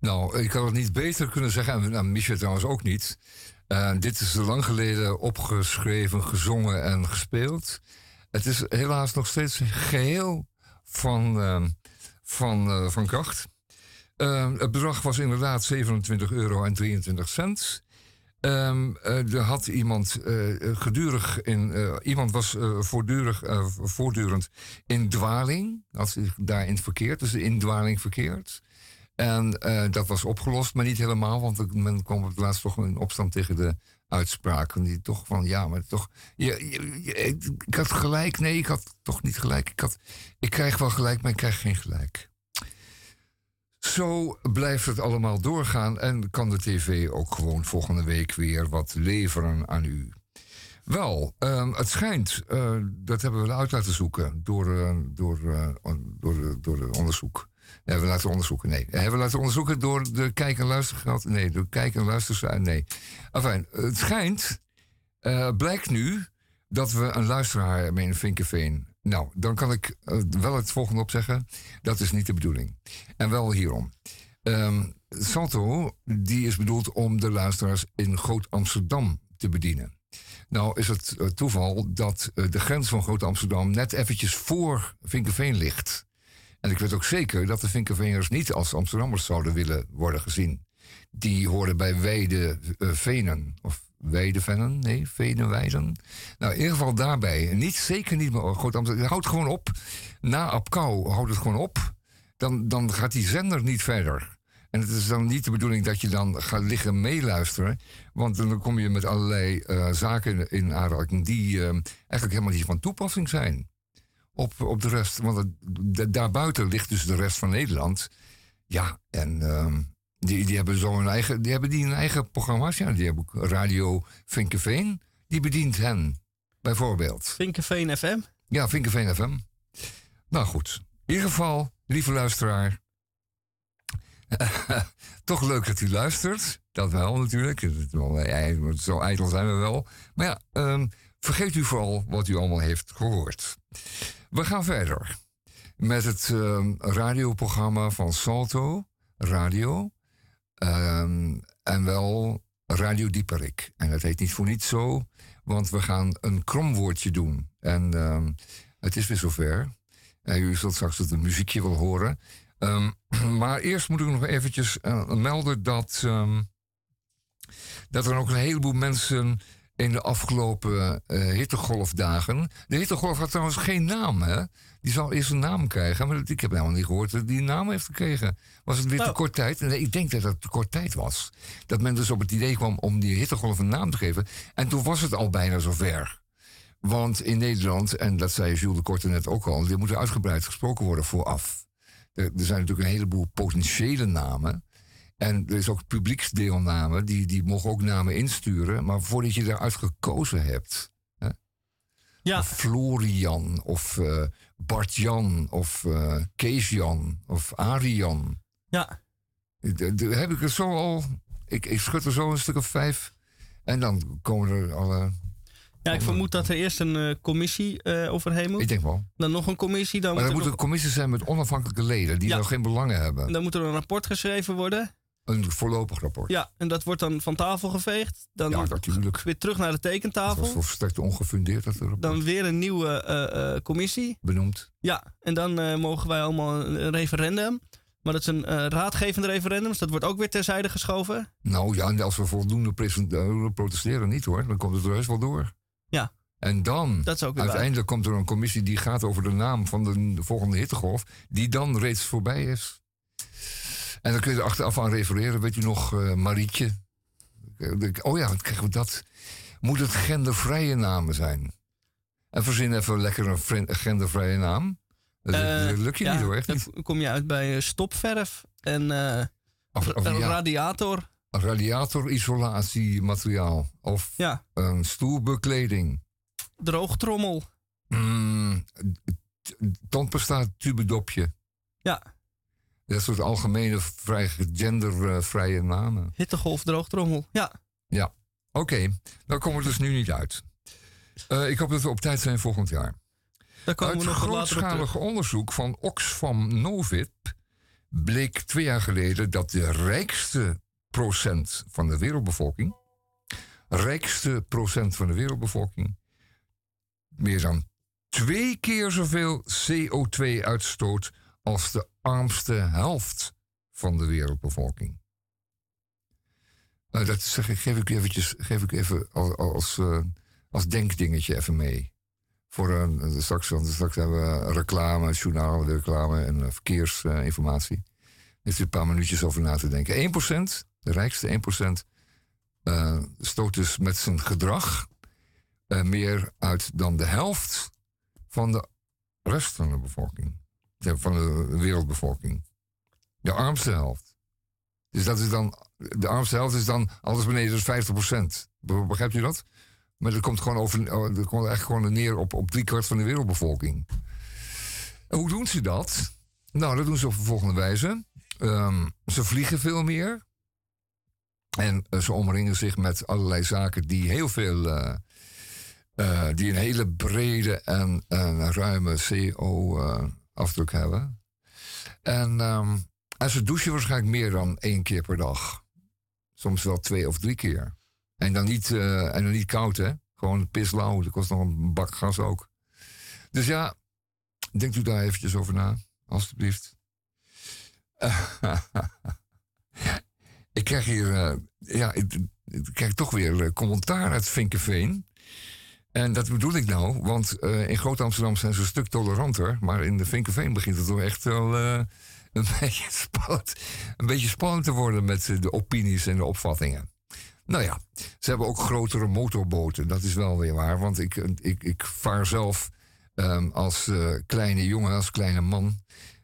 Nou, ik had het niet beter kunnen zeggen. En nou, Michel trouwens ook niet. Eh, dit is lang geleden opgeschreven, gezongen en gespeeld. Het is helaas nog steeds geheel van, eh, van, eh, van kracht. Eh, het bedrag was inderdaad 27 euro en 23 cent. Ehm, eh, er had iemand gedurig in. iemand was voortdurend, voortdurend in dwaling. Had zich daarin verkeerd, dus in dwaling verkeerd. En eh, dat was opgelost, maar niet helemaal, want men kwam op het laatst toch in opstand tegen de uitspraken. Die toch van ja, maar toch. Ik, had gelijk, nee, ik had toch niet gelijk. Ik, had, ik krijg wel gelijk, maar ik krijg geen gelijk. Zo blijft het allemaal doorgaan en kan de tv ook gewoon volgende week weer wat leveren aan u. Wel, ehm, het schijnt, eh, dat hebben we uit laten zoeken door, eh, door, door, door de onderzoek. Hebben we laten onderzoeken? Nee. Hebben we laten onderzoeken door de kijk- en luistergeld? Nee, door kijk- en luisterzaal? Nee. Enfin, het schijnt, eh, blijkt nu dat we een luisteraar hebben in Vinkenveen. Nou, dan kan ik eh, wel het volgende opzeggen. Dat is niet de bedoeling. En wel hierom. Ehm, Salto, die is bedoeld om de luisteraars in Groot Amsterdam te bedienen. Nou is het eh, toeval dat de grens van Groot Amsterdam net eventjes voor Vinkenveen ligt. En ik weet ook zeker dat de Vinkenveeners niet als Amsterdammers zouden willen worden gezien. Die horen bij Weide eh, Venen, of Weidevennen, nee, Venenweiden. Nou, in ieder geval daarbij. Niet, zeker niet meer Groot. Houd gewoon op. Na Apkouw houdt het gewoon op. Dan, dan gaat die zender niet verder. En het is dan niet de bedoeling dat je dan gaat liggen meeluisteren. Want dan kom je met allerlei eh, zaken in, in aanraking die eh, eigenlijk helemaal niet van toepassing zijn. Op, op de rest. Want het, daarbuiten ligt dus de rest van Nederland. Ja, en ehm, die, die hebben zo een eigen, die hebben die een eigen programma's. Ja, die hebben ook Radio Vinkenveen. Die bedient hen, bijvoorbeeld. Vinkenveen FM. Ja, Vinkenveen FM. Nou goed. In ieder geval, lieve luisteraar. Toch leuk dat u luistert. Dat wel natuurlijk. Zo ijdel zijn we wel. Maar ja, ehm, vergeet u vooral wat u allemaal heeft gehoord. We gaan verder met het ehm, radioprogramma van Salto Radio. Ehm, en wel Radio Dieperik. En dat heet niet voor niets zo, want we gaan een kromwoordje doen. En ehm, het is weer zover. En u zult straks het muziekje wel horen. Maar eerst moet ik nog eventjes eh, melden dat, dat er ook een heleboel mensen in de afgelopen eh, hittegolfdagen. De hittegolf had trouwens geen naam, hè? Die zal eerst een naam krijgen. Maar ik heb helemaal niet gehoord dat die een naam heeft gekregen. Was het weer te Nou. kort tijd? Nee, ik denk dat het te kort tijd was. Dat men dus op het idee kwam om die hittegolf een naam te geven. En toen was het al bijna zover. Want in Nederland, en dat zei Jules de Korte net ook al, er moet uitgebreid gesproken worden vooraf. Er, er zijn natuurlijk een heleboel potentiële namen. En er is ook publieksdeelname, die, die mogen ook namen insturen. Maar voordat je daaruit gekozen hebt. Hè? Ja. Of Florian, of eh Bart-Jan, of eh Kees-Jan, of Arian. Ja. D- d- heb ik er zo al. Ik, ik schud er zo een stuk of vijf. En dan komen er alle. Ja, ik vermoed dat er eerst een eh, commissie eh, overheen moet. Ik denk wel. Dan nog een commissie. Dan Maar moet er er moet een commissie zijn met onafhankelijke leden die Ja. nog geen belangen hebben. Dan moet er een rapport geschreven worden. Een voorlopig rapport. Ja, en dat wordt dan van tafel geveegd. Dan Ja, natuurlijk. weer terug naar de Dat was tekentafel. volstrekt ongefundeerd dat rapport Dan weer een nieuwe eh, eh, commissie. benoemd. Ja, en dan eh, mogen wij allemaal een, referendum. Maar dat is een raadgevend referendum, dus dat wordt ook weer terzijde geschoven. Nou ja, en als we voldoende protesteren niet hoor, dan komt het er heus wel door. Ja. En dan, waar. uiteindelijk komt er een commissie die gaat over de naam van de, de volgende hittegolf, die dan reeds voorbij is. En dan kun je er achteraf aan refereren, weet u nog, eh, Marietje. Eh, Oh ja, wat krijgen we dat? Moet het gendervrije namen zijn? En verzin even lekker een gendervrije naam. Dat, Eh, dat lukt je ja, niet hoor, echt dan kom je uit bij eh, stopverf en eh, Of, of ja, radiator. radiator-isolatiemateriaal. Of Ja, een stoelbekleding. droogtrommel. Mm, tandpasta tubedopje. Ja, Dat soort algemene, vrij gendervrije namen. hittegolf, droogtrommel. Ja, Ja, oké. Dan komen we dus nu niet uit. Eh, ik hoop dat we op tijd zijn volgend jaar. daar komen Uit we nog grootschalig onderzoek van Oxfam Novib bleek twee jaar geleden dat de rijkste procent van de wereldbevolking, rijkste procent van de wereldbevolking, meer dan twee keer zoveel CO2 uitstoot als de armste helft van de wereldbevolking. Nou, dat zeg ik, geef ik eventjes, geef ik even als, als, eh, als denkdingetje even mee. Voor een, straks, want straks hebben we reclame, journaal, reclame en eh, verkeersinformatie. Heeft u een paar minuutjes over na te denken. 1%, de rijkste 1%, eh, stoot dus met zijn gedrag eh, meer uit dan de helft van de rest van de bevolking. Van de wereldbevolking. De armste helft. Dus dat is dan, de armste helft is dan alles beneden is 50%. Be- Begrijpt u dat? Maar dat komt gewoon over, oh, dat komt echt gewoon neer op, op driekwart van de wereldbevolking. Hoe doen ze dat? Nou, dat doen ze op de volgende wijze. Ehm, ze vliegen veel meer. En eh, ze omringen zich met allerlei zaken die heel veel. eh, eh, die een hele brede en, en ruime CO-afdruk hebben. En, ehm, en ze douchen waarschijnlijk meer dan één keer per dag. Soms wel twee of drie keer. En dan niet, eh, en dan niet koud, hè? Gewoon pislauw. Dat kost nog een bak gas ook. Dus ja, denkt u daar eventjes over na, alstublieft. ik krijg hier. eh, ja, ik- ik krijg toch weer eh, commentaar uit Vinkenveen. En dat bedoel ik nou, want eh, in Groot-Amsterdam zijn ze een stuk toleranter. Maar in de Vinkenveen begint het toch echt wel eh, een, beetje spannend, een beetje te worden met de opinies en de opvattingen. Nou ja, ze hebben ook grotere motorboten. Dat is wel weer waar. Want ik, ik, ik vaar zelf ehm, als eh, kleine jongen, als kleine man.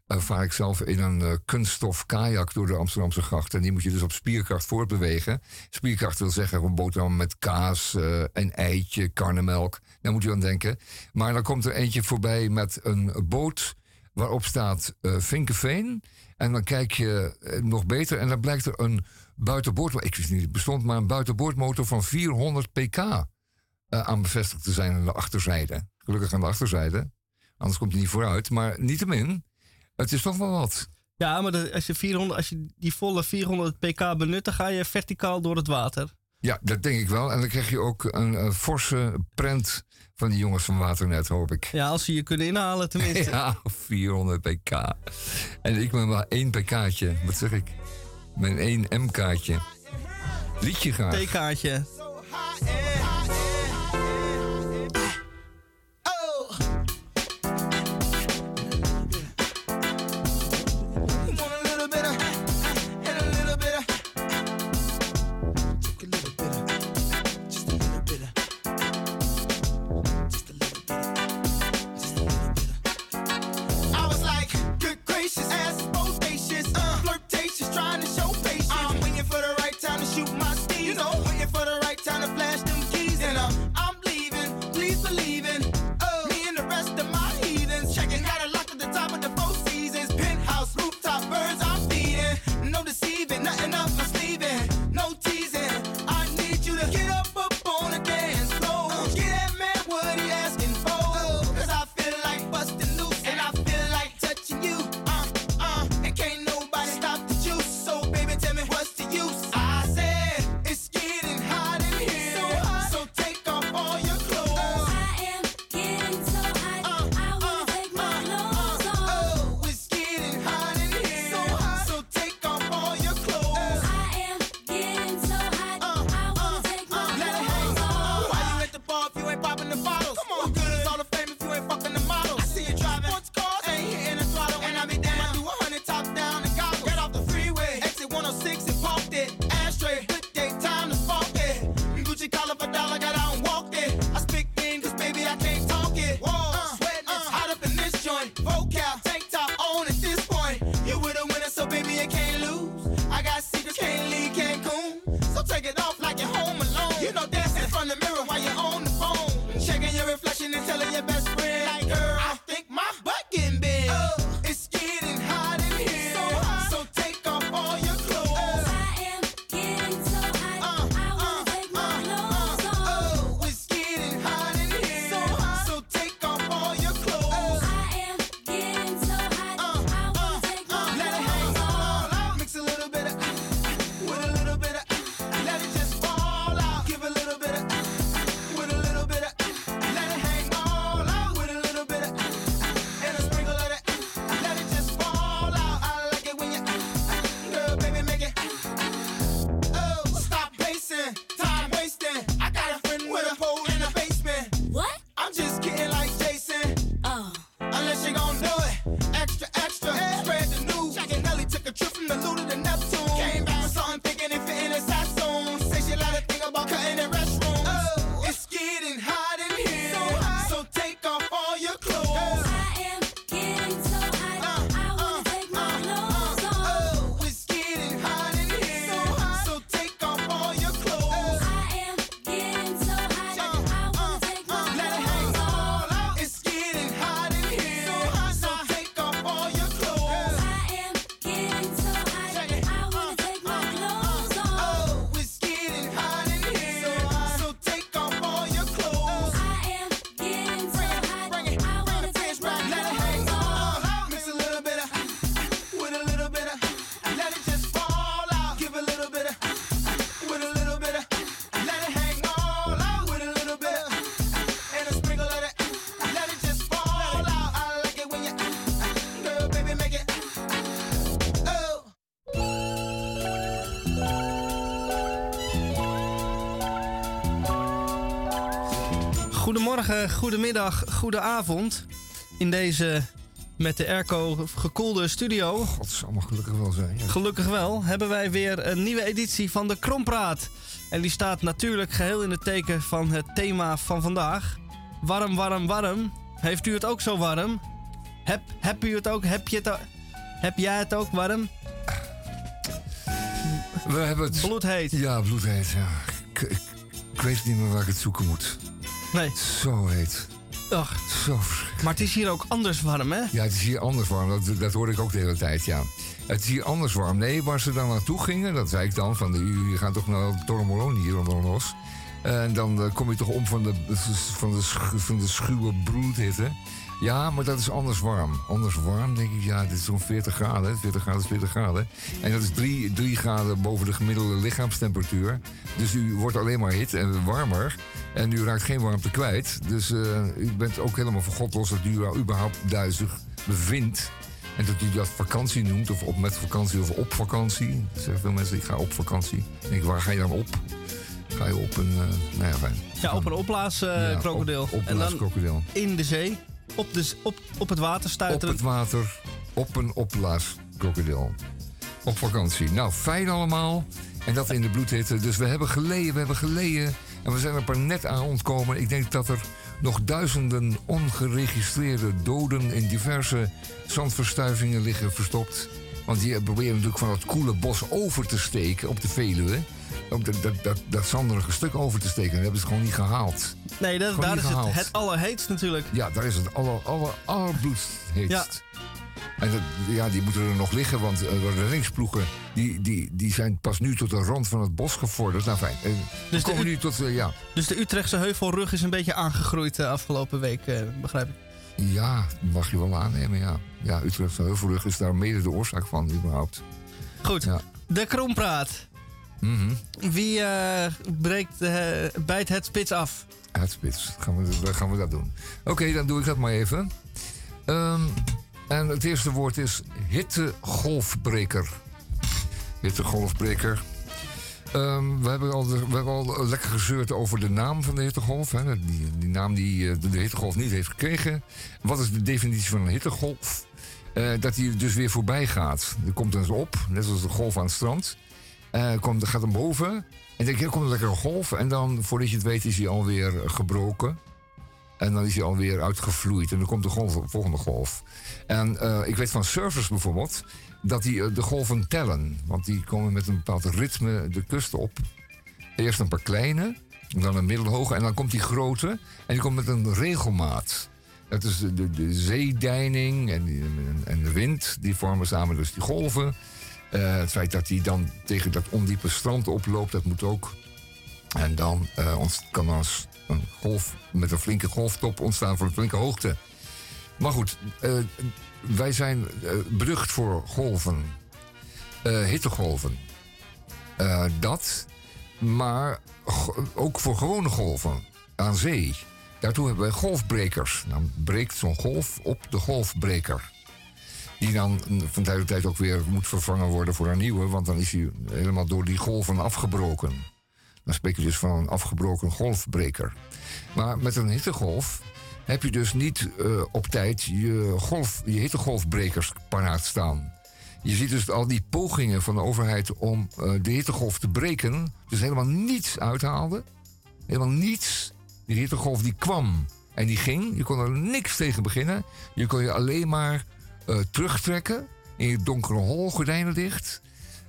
Vaar ik zelf in een eh, kunststof kajak door de Amsterdamse gracht. En die moet je dus op spierkracht voortbewegen. Spierkracht wil zeggen een boterham met kaas, eh, een eitje, karnemelk. Daar moet je aan denken. Maar dan komt er eentje voorbij met een boot waarop staat eh Vinkenveen. En dan kijk je nog beter en dan blijkt er een buitenboord... Ik wist niet, het bestond maar een buitenboordmotor van 400 pk eh, aan bevestigd te zijn aan de achterzijde. Gelukkig aan de achterzijde, anders komt hij niet vooruit. Maar niettemin, het is toch wel wat. Ja, maar de- als, je 400, als je die volle 400 pk benut, dan ga je verticaal door het water. Ja, dat denk ik wel. En dan krijg je ook een, eh, forse prent van die jongens van Waternet, hoop ik. Ja, als ze je kunnen inhalen tenminste. Ja, 400 pk. En ik met maar één pk'tje. Wat zeg ik? Mijn één M-kaartje. Liedje graag. T-kaartje. Goedemorgen, goedemiddag, goedenavond. In deze met de airco gekoelde studio. God, zal maar gelukkig wel zijn. ja. Gelukkig wel hebben wij weer een nieuwe editie van de Krompraat. En die staat natuurlijk geheel in het teken van het thema van vandaag. Warm, warm, warm. Heeft u het ook zo warm? Heb, heb u het ook? Heb, je het, heb jij het ook warm? We hebben het... Bloedheet. Ja, bloedheet, ja. Ik, ik, ik weet niet meer waar ik het zoeken moet. Nee. Zo heet. Ach, Zo verschrikkelijk. maar het is hier ook anders warm, hè? Ja, het is hier anders warm. Dat, dat hoorde ik ook de hele tijd, ja. Het is hier anders warm. Nee, waar ze dan naartoe gingen, dat zei ik dan. Van, jullie gaan toch naar Torremoloni hier onder ons. En dan eh, kom je toch om van de, van de, van de schuwe broedhitte. Ja, maar dat is anders warm. Anders warm, denk ik, ja, dit is zo'n 40 graden. 40 graden is 40 graden. En dat is 3, 3 graden boven de gemiddelde lichaamstemperatuur. Dus u wordt alleen maar hit en warmer. En u raakt geen warmte kwijt. Dus eh, u bent ook helemaal van God los dat u überhaupt duizig bevindt. En dat u dat vakantie noemt, of op met vakantie of op vakantie. Er zeggen veel mensen, ik ga op vakantie. Ik denk, waar ga je dan op? Ga je op een, eh nou ja, fijn. Ja, op een opblaas-krokodil. Ja, krokodil. Op, en dan krokodil. in de zee, op, op, op het water Op stuiteren. het water, op een opblaaskrokodil. Op vakantie. Nou, fijn allemaal. En dat in de bloedhitte. Dus we hebben geleden, we hebben geleden. En we zijn er maar net aan ontkomen. Ik denk dat er nog duizenden ongeregistreerde doden in diverse zandverstuivingen liggen verstopt. Want die proberen natuurlijk van het koele bos over te steken op de Veluwe. Op dat, dat, dat, dat zanderige stuk over te steken. Dat hebben ze gewoon niet gehaald. Nee, dat, daar is het, gehaald. het allerheetst natuurlijk. Ja, daar is het aller, aller, allerbloedheetst. Ja. En dat, ja, die moeten er nog liggen, want eh, de reddingsploegen die, die, die zijn pas nu tot de rand van het bos gevorderd. Nou fijn, eh, de komen nu tot, eh, ja, Dus de Utrechtse heuvelrug is een beetje aangegroeid de afgelopen week, begrijp ik. ja, mag je wel aannemen, ja. Ja, Utrechtse Heuvelrug is daar mede de oorzaak van, überhaupt. Goed, Ja. de krompraat. Mhm. Wie eh, breekt, eh, bijt het spits af? Het spits, gaan we, dan gaan we dat doen. Oké, dan doe ik dat maar even. Ehm, en het eerste woord is hittegolfbreker. Hittegolfbreker. Ehm, we, hebben al, de- we hebben al lekker gezeurd over de naam van de hittegolf. Hè. Die, die naam die eh, de, hittegolf niet heeft gekregen. Wat is de definitie van een hittegolf? Dat die dus weer voorbij gaat. Er komt eens op, net zoals de golf aan het strand. Eh komt, dan gaat hem boven. En denk je, er komt een golf. En dan, voordat je het weet, is hij alweer gebroken. En dan is hij alweer uitgevloeid. En dan komt de volgende golf. En eh, ik weet van surfers bijvoorbeeld... dat die eh, de golven tellen. Want die komen met een bepaald ritme de kust op. Eerst een paar kleine, dan een middelhoge... en dan komt die grote. En die komt met een regelmaat. Dat is de, de, de zeedeining en, en de wind. Die vormen samen dus die golven. Eh, het feit dat hij dan tegen dat ondiepe strand oploopt, dat moet ook. En dan eh, kan er een golf met een flinke golftop ontstaan voor een flinke hoogte. Maar goed, eh, wij zijn berucht voor golven. Hittegolven. Dat. Maar ook voor gewone golven aan zee. Daartoe hebben wij golfbrekers. Dan breekt zo'n golf op de golfbreker. Die dan van tijd tot tijd ook weer moet vervangen worden voor een nieuwe. Want dan is hij helemaal door die golven afgebroken. Dan spreek je dus van een afgebroken golfbreker. Maar met een hittegolf heb je dus niet eh, op tijd je, golf, je hittegolfbrekers paraat staan. Je ziet dus al die pogingen van de overheid om eh, de hittegolf te breken... dus helemaal niets uithaalde. Helemaal niets. Die hittegolf die kwam en die ging. Je kon er niks tegen beginnen. Je kon je alleen maar eh, terugtrekken in je donkere hol, gordijnen dicht.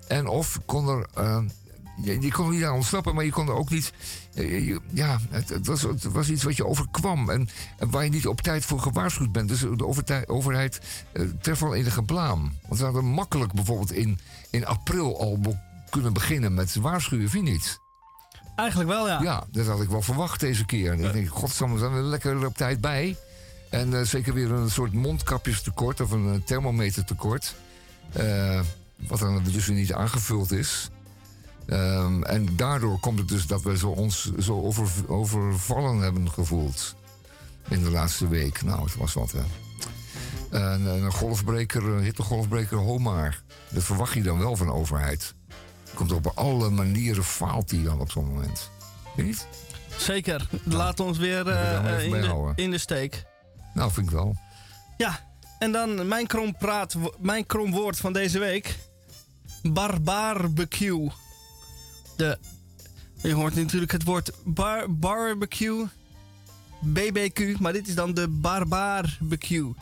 En of kon er... eh, je, je kon er niet aan ontsnappen, maar je kon er ook niet... ja, het, het was, het was iets wat je overkwam en, en waar je niet op tijd voor gewaarschuwd bent. Dus de overtij- overheid eh, treft wel enige blaam. Want ze hadden makkelijk bijvoorbeeld in, in april al kunnen beginnen met waarschuwen, vind je niet? Eigenlijk wel, ja. Ja, dat had ik wel verwacht deze keer. En ik denk, godsamme, zijn we er lekker op tijd bij. En eh, zeker weer een soort mondkapjestekort of een eh, thermometertekort. Eh, wat dan dus weer niet aangevuld is. Ehm, en daardoor komt het dus dat we zo ons zo over, overvallen hebben gevoeld. In de laatste week. Nou, het was wat, hè. En, en een golfbreker, een hittegolfbreker, homaar. Dat verwacht je dan wel van de overheid. Komt op alle manieren faalt die dan op zo'n moment. Niet? Zeker. Laat ons weer we de, in de steek. Nou, vind ik wel. Ja, en dan mijn krom, praat, mijn krom woord van deze week. Barbarbecue. De, je hoort natuurlijk het woord bar, barbecue, BBQ, maar dit is dan de barbarbecue.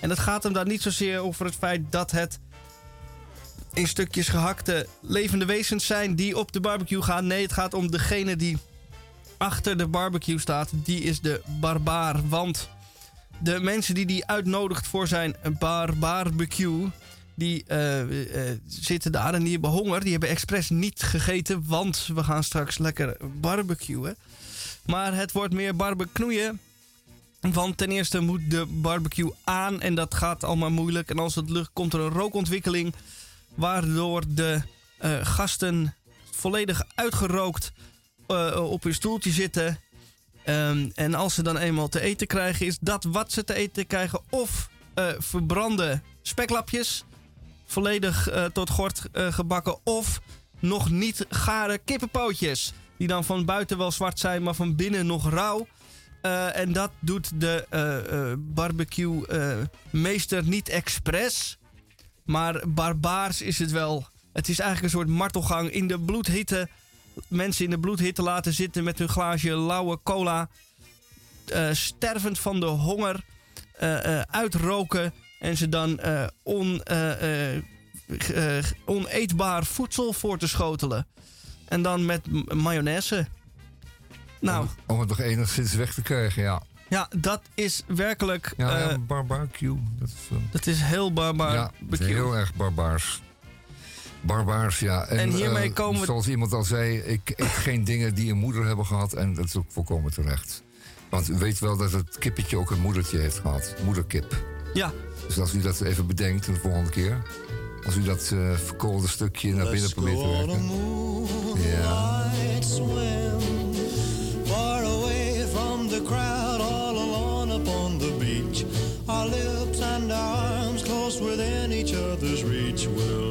En het gaat hem daar niet zozeer over het feit dat het in stukjes gehakte levende wezens zijn die op de barbecue gaan. Nee, het gaat om degene die achter de barbecue staat. Die is de barbaar, want de mensen die die uitnodigt voor zijn bar barbecue, die eh, eh, zitten daar en die hebben honger. Die hebben expres niet gegeten, want we gaan straks lekker barbecuen. Maar het wordt meer barbecuen. Want ten eerste moet de barbecue aan en dat gaat allemaal moeilijk. En als het lucht komt er een rookontwikkeling, waardoor de eh, gasten volledig uitgerookt eh, op hun stoeltje zitten. Ehm, en als ze dan eenmaal te eten krijgen, is dat wat ze te eten krijgen. Of eh, verbrande speklapjes, volledig eh, tot gort eh, gebakken. Of nog niet gare kippenpootjes, die dan van buiten wel zwart zijn, maar van binnen nog rauw. En dat doet de barbecue-meester niet expres. Maar barbaars is het wel. Het is eigenlijk een soort martelgang in de bloedhitte. Mensen in de bloedhitte laten zitten met hun glaasje lauwe cola. eh, stervend van de honger. eh, eh, uitroken. En ze dan on, oneetbaar voedsel voor te schotelen. En dan met mayonaise. Nou, Om het nog enigszins weg te krijgen, ja. ja, dat is werkelijk. Ja, ja barbecue. Dat is, dat is heel barbaar. ja, heel erg barbaars. Barbaars, ja. En hiermee eh, komen we- Zoals iemand al zei, ik eet geen dingen die een moeder hebben gehad. En dat is ook volkomen terecht. Want u weet wel dat het kippetje ook een moedertje heeft gehad. Moederkip. Ja. Dus als u dat even bedenkt de volgende keer. Als u dat eh, verkoolde stukje naar binnen probeert te werken. Ja. Far away from the crowd, all alone upon the beach. Our lips and our arms close within each other's reach will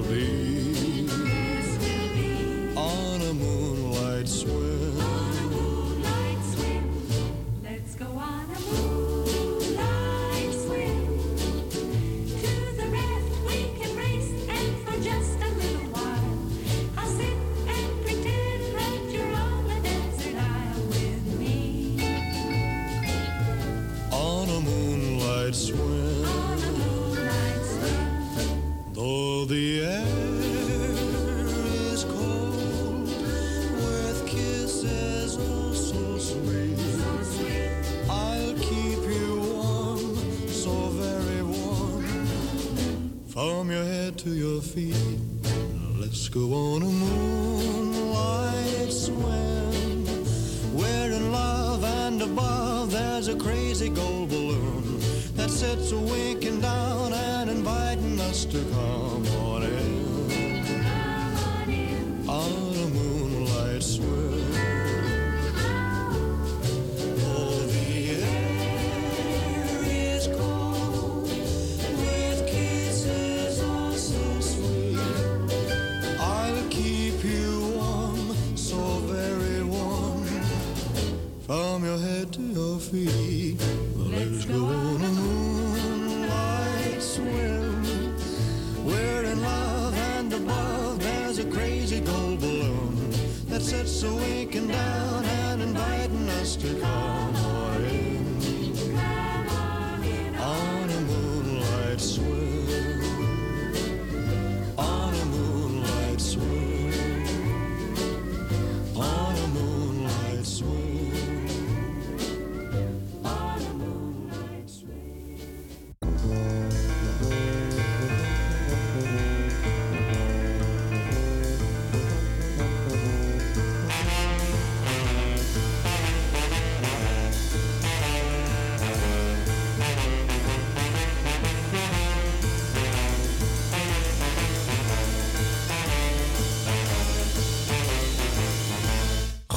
your head to your feet. Let's go on a moonlight swim. We're in love, and above there's a crazy gold balloon that sits winking down and inviting us to come to your feet. Let's go on a moonlight swim. We're in love, and above there's a crazy gold balloon that sits a winking down and inviting us to come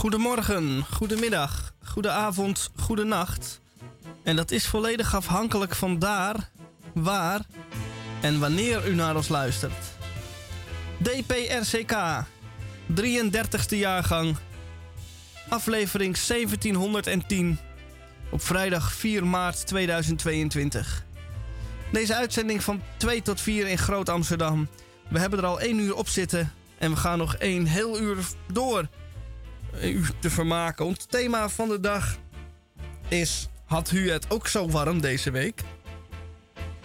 Goedemorgen, goedemiddag, goedenavond, goedenacht. En dat is volledig afhankelijk van daar, waar en wanneer u naar ons luistert. DPRCK, 33ste jaargang. aflevering 1710 op vrijdag 4 maart 2022. Deze uitzending van 2 tot 4 in Groot Amsterdam. We hebben er al 1 uur op zitten en we gaan nog één heel uur door u te vermaken. Ons thema van de dag is: Had u het ook zo warm deze week?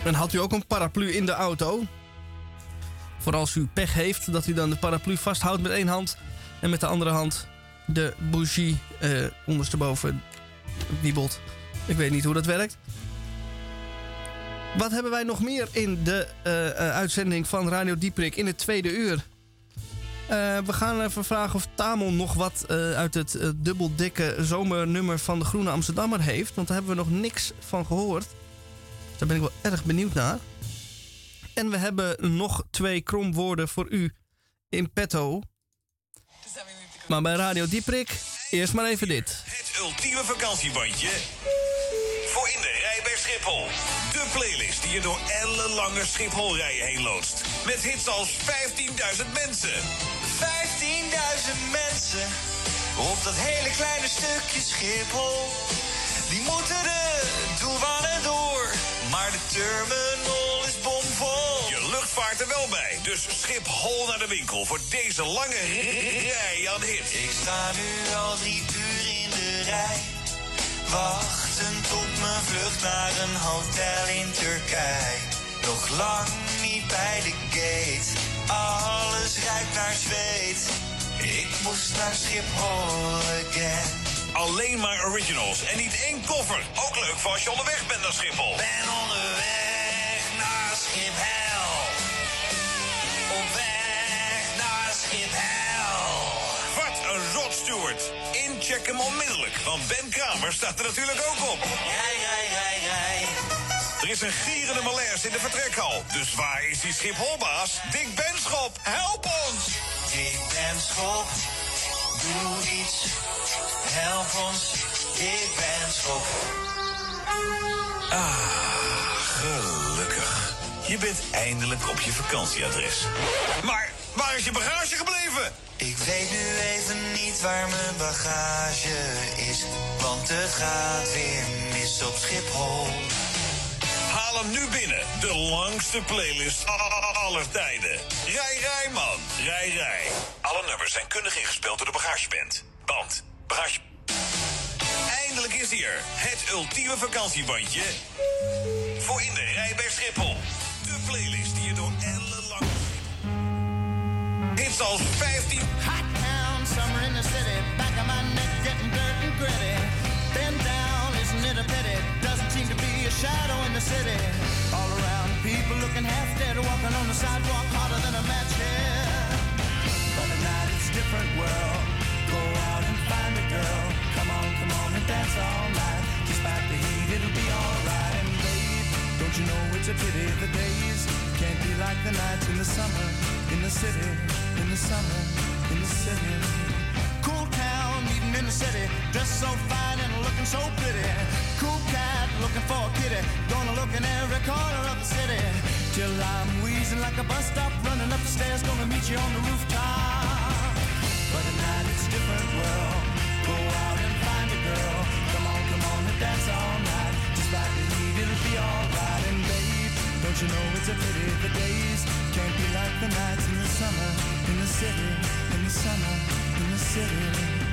En had u ook een paraplu in de auto? Voor als u pech heeft, dat u dan de paraplu vasthoudt met één hand en met de andere hand de bougie eh, ondersteboven wiebelt. Ik weet niet hoe dat werkt. Wat hebben wij nog meer in de eh, eh, uitzending van Radio Dieprik in het tweede uur? Eh, we gaan even vragen of Tamon nog wat eh, uit het eh, dubbeldikke zomernummer van de Groene Amsterdammer heeft. Want daar hebben we nog niks van gehoord. Daar ben ik wel erg benieuwd naar. En we hebben nog twee kromwoorden voor u in petto. Maar bij Radio Dieprik, eerst maar even dit. Het ultieme vakantiebandje voor in de rij bij Schiphol. De playlist die je door ellenlange Schiphol-rijen heen loodst. Met hits als 15.000 mensen. 15.000 mensen op dat hele kleine stukje Schiphol. Die moeten de douane door, maar de terminal is bomvol. Je luchtvaart er wel bij, dus Schiphol naar de winkel voor deze lange rij aan hits. Ik sta nu al drie uur in de rij, wachtend op mijn vlucht naar een hotel in Turkije. Nog lang bij de gate, alles ruikt naar zweet. Ik moest naar Schiphol again. Alleen maar originals en niet één koffer. Ook leuk voor als je onderweg bent naar Schiphol. Ben onderweg naar Schiphol. Op weg naar Schiphol. Wat een rot, Stuart. Incheck hem onmiddellijk, want Ben Kramer staat er natuurlijk ook op. Rij, rij, rij, rij. Er is een gierende malaise in de vertrekhal. Dus waar is die Schipholbaas? Dick Benschop, help ons! Dick Benschop, doe iets. Help ons, Dick Benschop. Ah, gelukkig. Je bent eindelijk op je vakantieadres. Maar waar is je bagage gebleven? Ik weet nu even niet waar mijn bagage is. Want het gaat weer mis op Schiphol. Haal hem nu binnen. De langste playlist aller tijden. Rij, rij, man. Rij, rij. Alle nummers zijn kundig ingespeeld door de bagageband. Band. Bagage... Eindelijk is hij er. Het ultieme vakantiebandje. Voor in de rij bij Schiphol. De playlist die je door ellenlang... Hits als 15... Hot town, summer in the city. Back of my neck getting dirt and gritty. Bend down, isn't it a pity? A shadow in the city. All around, people looking half dead, walking on the sidewalk harder than a match here. But at night it's a different world. Go out and find a girl. Come on, come on and dance all night. Despite the heat, it'll be alright. And babe, don't you know it's a pity the days can't be like the nights in the summer in the city, in the summer in the city. Cool town, meeting in the city, dressed so fine looking so pretty. Cool cat, looking for a kitty, gonna look in every corner of the city. Till I'm wheezing like a bus stop, running up the stairs, gonna meet you on the rooftop. But at night it's a different world. Go out and find a girl. Come on, come on and dance all night. Despite the heat, it'll be alright. And babe, don't you know it's a pity the days can't be like the nights in the summer in the city, in the summer in the city.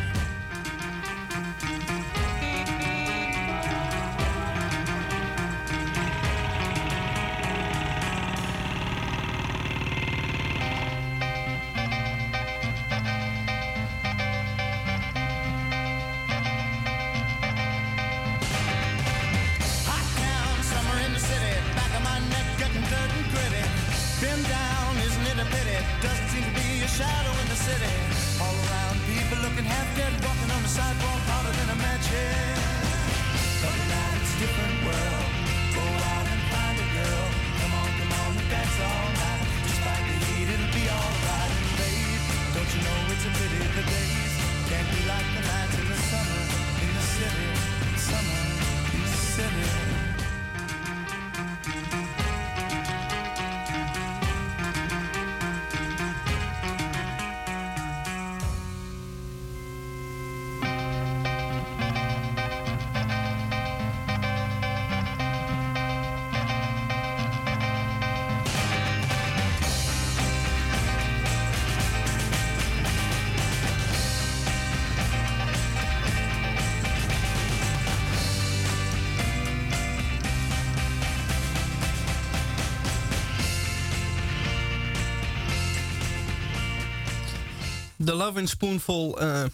Love and Spoonful eh,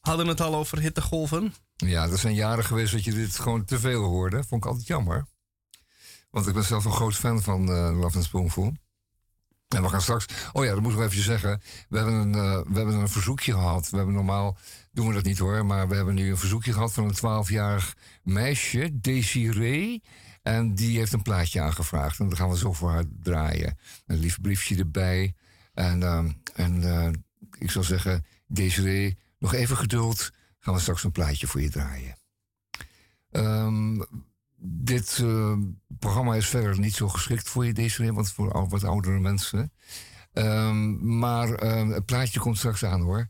hadden het al over hittegolven. Ja, er zijn jaren geweest dat je dit gewoon te veel hoorde. Vond ik altijd jammer. Want ik ben zelf een groot fan van eh Love and Spoonful. En we gaan straks... Oh ja, dat moeten we even zeggen. We hebben, een, eh, we hebben een verzoekje gehad. We hebben normaal... Doen we dat niet hoor. Maar we hebben nu een verzoekje gehad van een 12-jarig meisje, Desiree. En die heeft een plaatje aangevraagd. En daar gaan we zo voor haar draaien. Een lief briefje erbij. En, ehm, en ik zou zeggen, Desiree, nog even geduld. Gaan we straks een plaatje voor je draaien. Ehm, dit eh, programma is verder niet zo geschikt voor je, Desiree, want voor wat oudere mensen. Ehm, maar ehm, het plaatje komt straks aan hoor.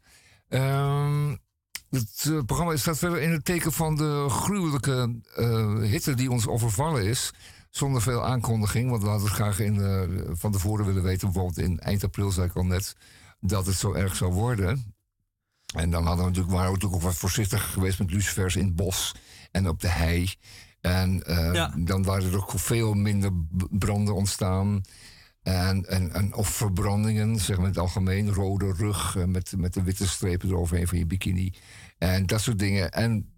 Het eh, programma staat verder in het teken van de gruwelijke eh, hitte die ons overvallen is. Zonder veel aankondiging, want we hadden het graag in, van tevoren willen weten. Bijvoorbeeld in eind april zei ik al net dat het zo erg zou worden. En dan hadden we natuurlijk, waren we natuurlijk ook wat voorzichtiger geweest met lucifers in het bos en op de hei. En eh, dan waren er ook veel minder branden ontstaan. En, en, en, of verbrandingen, zeg maar in het algemeen. Rode rug eh, met, met de witte strepen eroverheen van je bikini. En dat soort dingen. En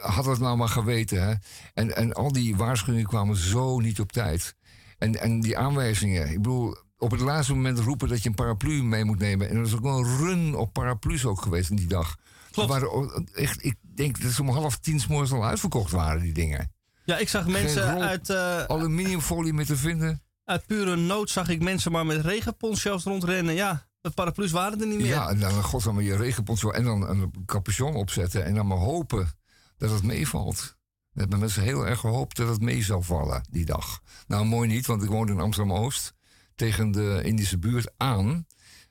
had het nou maar geweten. Hè? En, en al die waarschuwingen kwamen zo niet op tijd. En, en die aanwijzingen. Ik bedoel, op het laatste moment roepen dat je een paraplu mee moet nemen. En er is ook wel een run op paraplu's ook geweest in die dag. Ook echt, ik denk dat ze om half tien 's morgens al uitverkocht waren, die dingen. Ja, ik zag mensen rol- uit, eh, Aluminiumfolie mee te vinden. uit pure nood zag ik mensen maar met regenponchos rondrennen. Ja, de paraplu's waren er niet meer. Ja, en dan godsamme je regenponcho en dan een capuchon opzetten. En dan maar hopen dat het meevalt. We hebben mensen heel erg gehoopt dat het mee zou vallen die dag. Nou, mooi niet, want ik woonde in Amsterdam-Oost. Tegen de Indische buurt aan.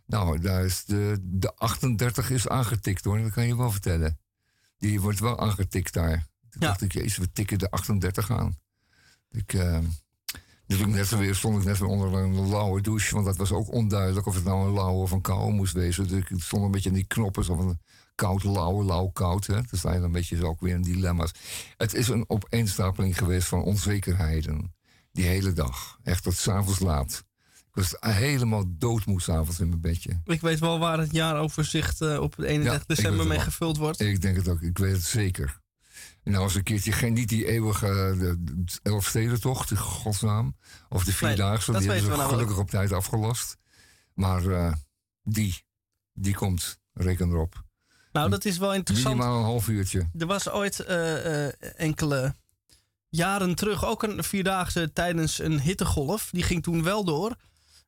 Nou, daar is de, de 38 is aangetikt hoor, dat kan je wel vertellen. Die wordt wel aangetikt daar. Toen dacht ik, jezus, we tikken de 38 aan. Ik, eh, dus ik net weer, stond ik net weer onder een lauwe douche, want dat was ook onduidelijk of het nou een lauwe of een koude moest wezen. Dus ik stond een beetje in die knoppen, zo van koud, lauw, lauw, koud. Hè? Je dan een beetje zo ook weer in dilemma's. Het is een opeenstapeling geweest van onzekerheden. Die hele dag. Echt tot s'avonds laat. Ik was helemaal doodmoe s'avonds in mijn bedje. Ik weet wel waar het jaaroverzicht eh, op 31 Ja, ik december mee gevuld wordt. Ik denk het ook, ik weet het zeker. En nou eens een keertje, geen, niet die eeuwige eh, de, de Elfstedentocht, in godsnaam. Of de Vierdaagse, dat die hebben ze we namelijk. gelukkig op tijd afgelast. Maar eh, die, die komt, reken erop. Nou, dat is wel interessant. Minimaal een half uurtje. Er was ooit enkele jaren terug ook een vierdaagse tijdens een hittegolf. Die ging toen wel door.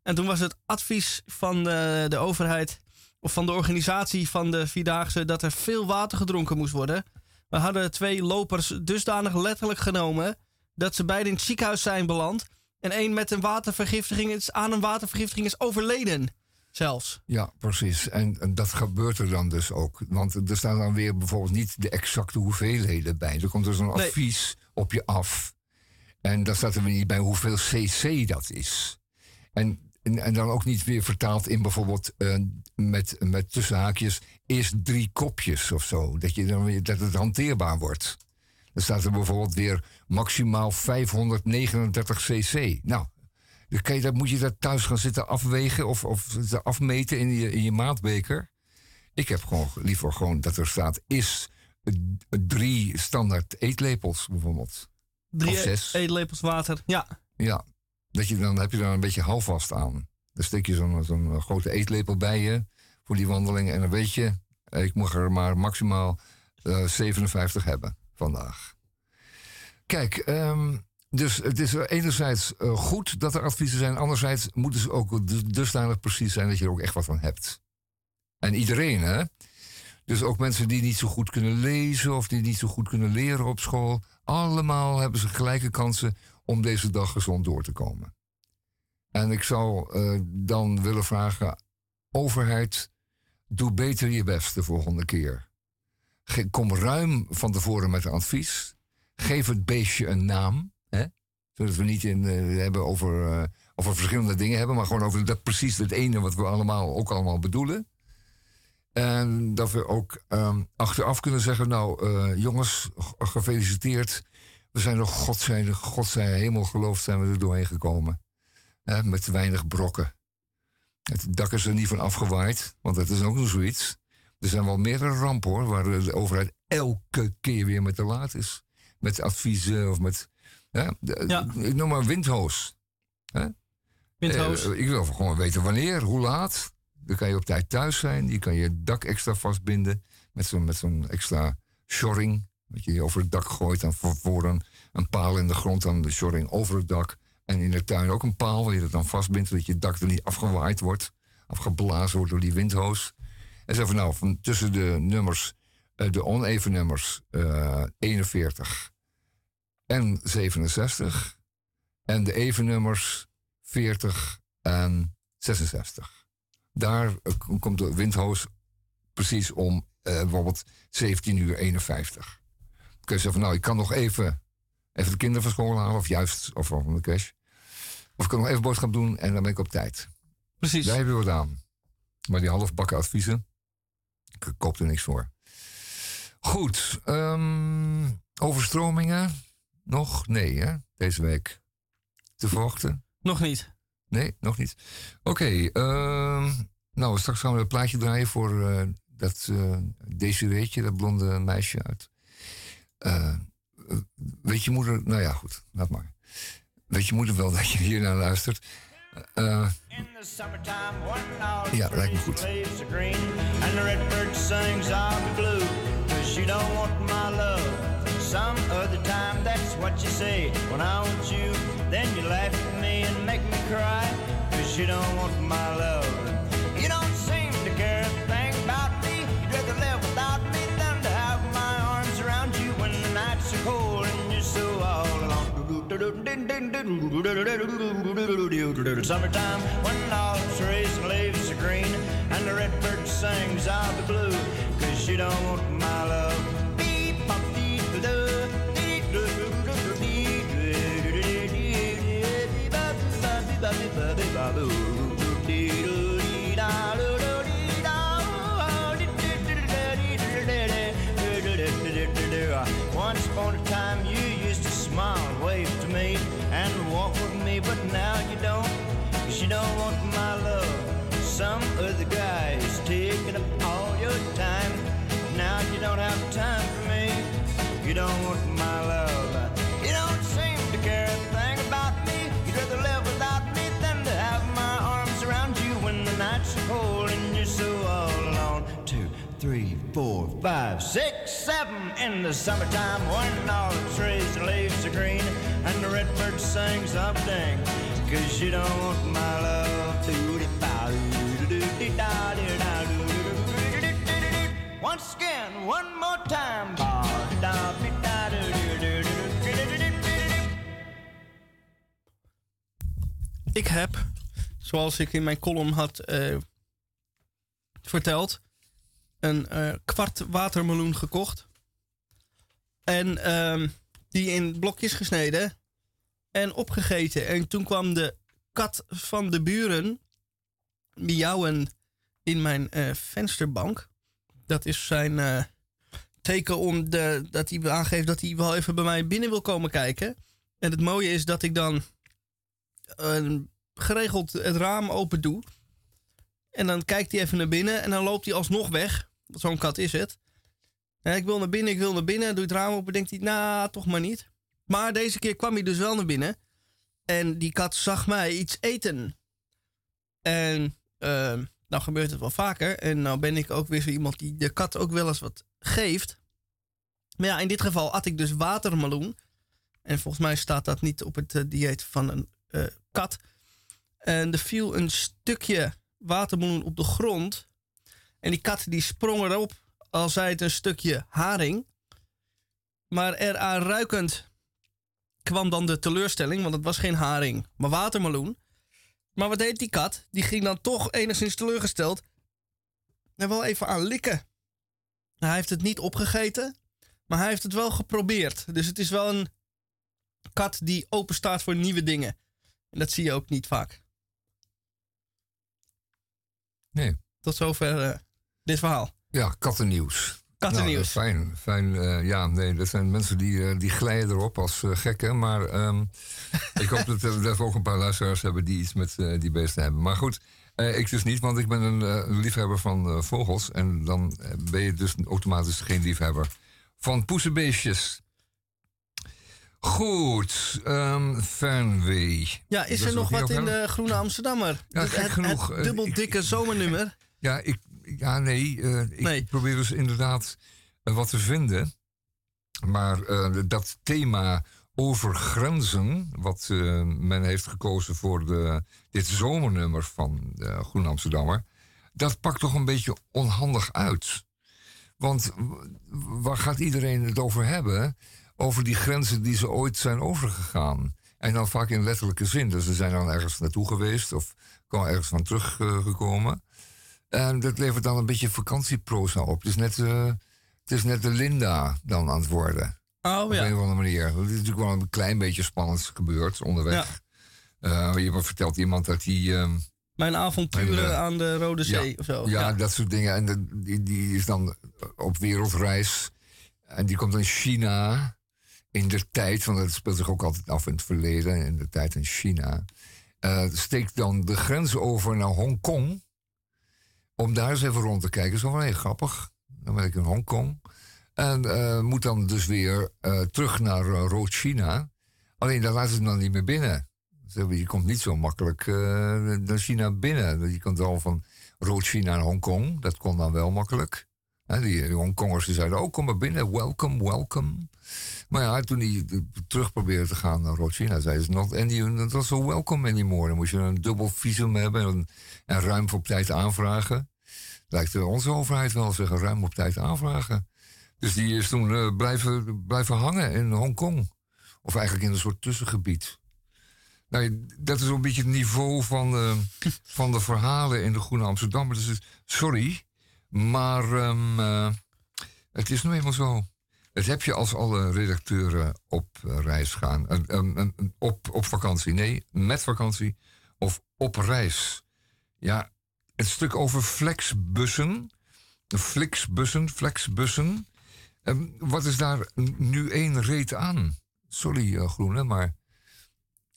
En toen was het advies van de, de overheid of van de organisatie van de vierdaagse dat er veel water gedronken moest worden. We hadden twee lopers dusdanig letterlijk genomen dat ze beide in het ziekenhuis zijn beland. En één met een watervergiftiging is, aan een watervergiftiging is overleden. Zelfs. Ja, precies. En, en dat gebeurt er dan dus ook. Want er staan dan weer bijvoorbeeld niet de exacte hoeveelheden bij. Er komt dus een Nee. advies op je af. En daar staat er weer niet bij hoeveel cc dat is. En, en, en dan ook niet weer vertaald in bijvoorbeeld eh, met, met tussenhaakjes eerst drie kopjes of zo. Dat, je dan weer, dat het hanteerbaar wordt. Dan staat er bijvoorbeeld weer maximaal 539 cc. Nou, dan kan je, dat, moet je dat thuis gaan zitten afwegen of, of afmeten in je, in je maatbeker. Ik heb gewoon liever gewoon dat er staat is drie standaard eetlepels bijvoorbeeld. Drie eetlepels water. Ja. Ja, dat je, dan heb je daar een beetje houvast aan. Dan steek je zo'n zo'n grote eetlepel bij je voor die wandeling. En dan weet je, eh, ik mag er maar maximaal eh, 57 hebben vandaag. Kijk, ehm, dus het is enerzijds eh, goed dat er adviezen zijn. Anderzijds moeten ze ook dus- dusdanig precies zijn dat je er ook echt wat van hebt. En iedereen, hè? Dus ook mensen die niet zo goed kunnen lezen of die niet zo goed kunnen leren op school. Allemaal hebben ze gelijke kansen om deze dag gezond door te komen. En ik zou eh, dan willen vragen, overheid, doe beter je best de volgende keer. Kom ruim van tevoren met advies. Geef het beestje een naam. Hè? Zodat we niet in, eh, hebben over, eh, over verschillende dingen hebben, maar gewoon over dat precies het ene wat we allemaal ook allemaal bedoelen. En dat we ook ehm, achteraf kunnen zeggen, nou jongens, gefeliciteerd. We zijn er, God zij, God zij hemel geloofd, zijn we er doorheen gekomen. Hè, met weinig brokken. Het dak is er niet van afgewaaid, want dat is ook nog zoiets. Er zijn wel meerdere rampen hoor, waar de overheid elke keer weer met te laat is. Met adviezen of met. Ja, Ik noem maar windhoos. Windhoos. Eh, ik wil gewoon weten wanneer, hoe laat. Dan kan je op tijd thuis zijn. Je kan je dak extra vastbinden. Met zo'n met zo'n extra shoring. Dat je die over het dak gooit. Dan voor, een, een paal in de grond. Dan de shoring over het dak. En in de tuin ook een paal waar je dat dan vastbindt. Zodat je dak er niet afgewaaid wordt. Afgeblazen wordt door die windhoos. En zo van nou, van tussen de nummers. eh, de oneven nummers eh, 41 en 67. En de even nummers 40 en 66. Daar eh, komt de windhoos precies om eh, bijvoorbeeld 17 uur 51. Dan kun je zeggen van nou, ik kan nog even, even de kinderen van school halen, of juist, of van de crash. Of ik kan nog even boodschap doen en dan ben ik op tijd. Precies. Daar heb je wat aan. Maar die halfbakken adviezen, ik koop er niks voor. Goed, ehm, overstromingen? Nog? Nee, hè? Deze week. Te verwachten? Nog niet. Nee, nog niet. Oké, ehm, nou, straks gaan we een plaatje draaien voor eh, dat uh, Desireetje, dat blonde meisje uit. Eh, weet je moeder, nou ja, goed, laat maar. Weet je moeder wel dat je hier naar luistert? Eh, ja, lijkt me goed. leaves are green and the redbird sings I'll be blue cause you don't want my love some other time that's what you say when I want you then you laugh at me and make me cry cause you don't want my love Summertime when all trees and leaves are green and the redbird sings out the blue cause you don't want my love. Don't want my love. Some other guy five, six, seven in the summertime when all trees leaves are green and the redbird sings up. Cause you don't want my love to Once again, one more time. Ik heb, zoals ik in mijn column had uh, verteld, een eh, kwart watermeloen gekocht. En ehm, die in blokjes gesneden en opgegeten. En toen kwam de kat van de buren miauwen in mijn eh, vensterbank. Dat is zijn eh, teken om de, dat hij aangeeft dat hij wel even bij mij binnen wil komen kijken. En het mooie is dat ik dan eh, geregeld het raam open doe. En dan kijkt hij even naar binnen en dan loopt hij alsnog weg. Zo'n kat is het. Ik wil naar binnen, ik wil naar binnen. Doe het raam open, denkt hij, nou, toch maar niet. Maar deze keer kwam hij dus wel naar binnen. En die kat zag mij iets eten. En eh, nou gebeurt het wel vaker. En nou ben ik ook weer zo iemand die de kat ook wel eens wat geeft. Maar ja, in dit geval at ik dus watermeloen. En volgens mij staat dat niet op het eh, dieet van een eh, kat. En er viel een stukje watermeloen op de grond. En die kat die sprong erop als het een stukje haring. Maar eraan ruikend kwam dan de teleurstelling, want het was geen haring, maar watermeloen. Maar wat deed die kat? Die ging dan toch enigszins teleurgesteld er wel even aan likken. Hij heeft het niet opgegeten, maar hij heeft het wel geprobeerd. Dus het is wel een kat die open staat voor nieuwe dingen. En dat zie je ook niet vaak. Nee. Tot zover eh, dit verhaal. Ja, kattennieuws. Kattennieuws. Nou, fijn, fijn. eh, ja, nee, dat zijn mensen die, eh, die glijden erop als eh, gekken. Maar ehm, ik hoop dat, dat we ook een paar luisteraars hebben die iets met die beesten hebben. Maar goed, ik dus niet, want ik ben een liefhebber van vogels. En dan ben je dus automatisch geen liefhebber van poesenbeestjes. Goed, ehm Fernweh. Ja, is er nog wat in de Groene Amsterdammer? Ja, gek het, genoeg, Het dubbel ik- dikke zomernummer. Ja, ik, ja nee, eh, ik probeer dus inderdaad eh, wat te vinden. Maar eh, dat thema over grenzen, wat men heeft gekozen voor de, dit zomernummer van Groen Amsterdammer, dat pakt toch een beetje onhandig uit. Want waar gaat iedereen het over hebben? Over die grenzen die ze ooit zijn overgegaan. En dan vaak in letterlijke zin. Dus ze zijn dan ergens naartoe geweest of komen ergens van teruggekomen. En dat levert dan een beetje vakantieproza op. Het is net, eh, het is net de Linda dan aan het worden. Oh Op ja. een of andere manier. Het is natuurlijk wel een klein beetje spannend gebeurd onderweg. Eh, je vertelt iemand dat die... ehm, Mijn avonturen En, aan de Rode Zee ja, of zo. Ja, dat soort dingen. En de- die, die is dan op wereldreis. En die komt in China in de tijd, want dat speelt zich ook altijd af in het verleden, in de tijd in China. eh, steekt dan de grens over naar Hongkong. Om daar eens even rond te kijken. Zo van, hé, grappig. Dan ben ik in Hongkong. En eh, moet dan dus weer eh, terug naar Rood-China. Alleen daar laten ze hem dan niet meer binnen. Je komt niet zo makkelijk eh, naar China binnen. Je komt al van Rood-China naar Hongkong. Dat kon dan wel makkelijk. Die, Hongkongers die zeiden, oh, kom maar binnen. Welcome, welcome. Maar ja, toen hij terug probeerde te gaan naar Rood-China, zeiden ze not, and you, not so welcome anymore. Dan moest je een dubbel visum hebben en, en ruim op tijd aanvragen. Lijkt onze overheid wel zeggen, ruim op tijd aanvragen. Dus die is toen eh, blijven, blijven hangen in Hongkong. Of eigenlijk in een soort tussengebied. Nou, dat is een beetje het niveau van, eh, van de verhalen in de Groene Amsterdam. Dus sorry, maar ehm, eh, het is nu eenmaal zo. Dat heb je als alle redacteuren op reis gaan. Op, op vakantie. Nee, met vakantie. Of op reis. Ja, het stuk over flexbussen. Flixbussen, flexbussen. Ehm, wat is daar nu één reet aan? Sorry, eh, Groene, maar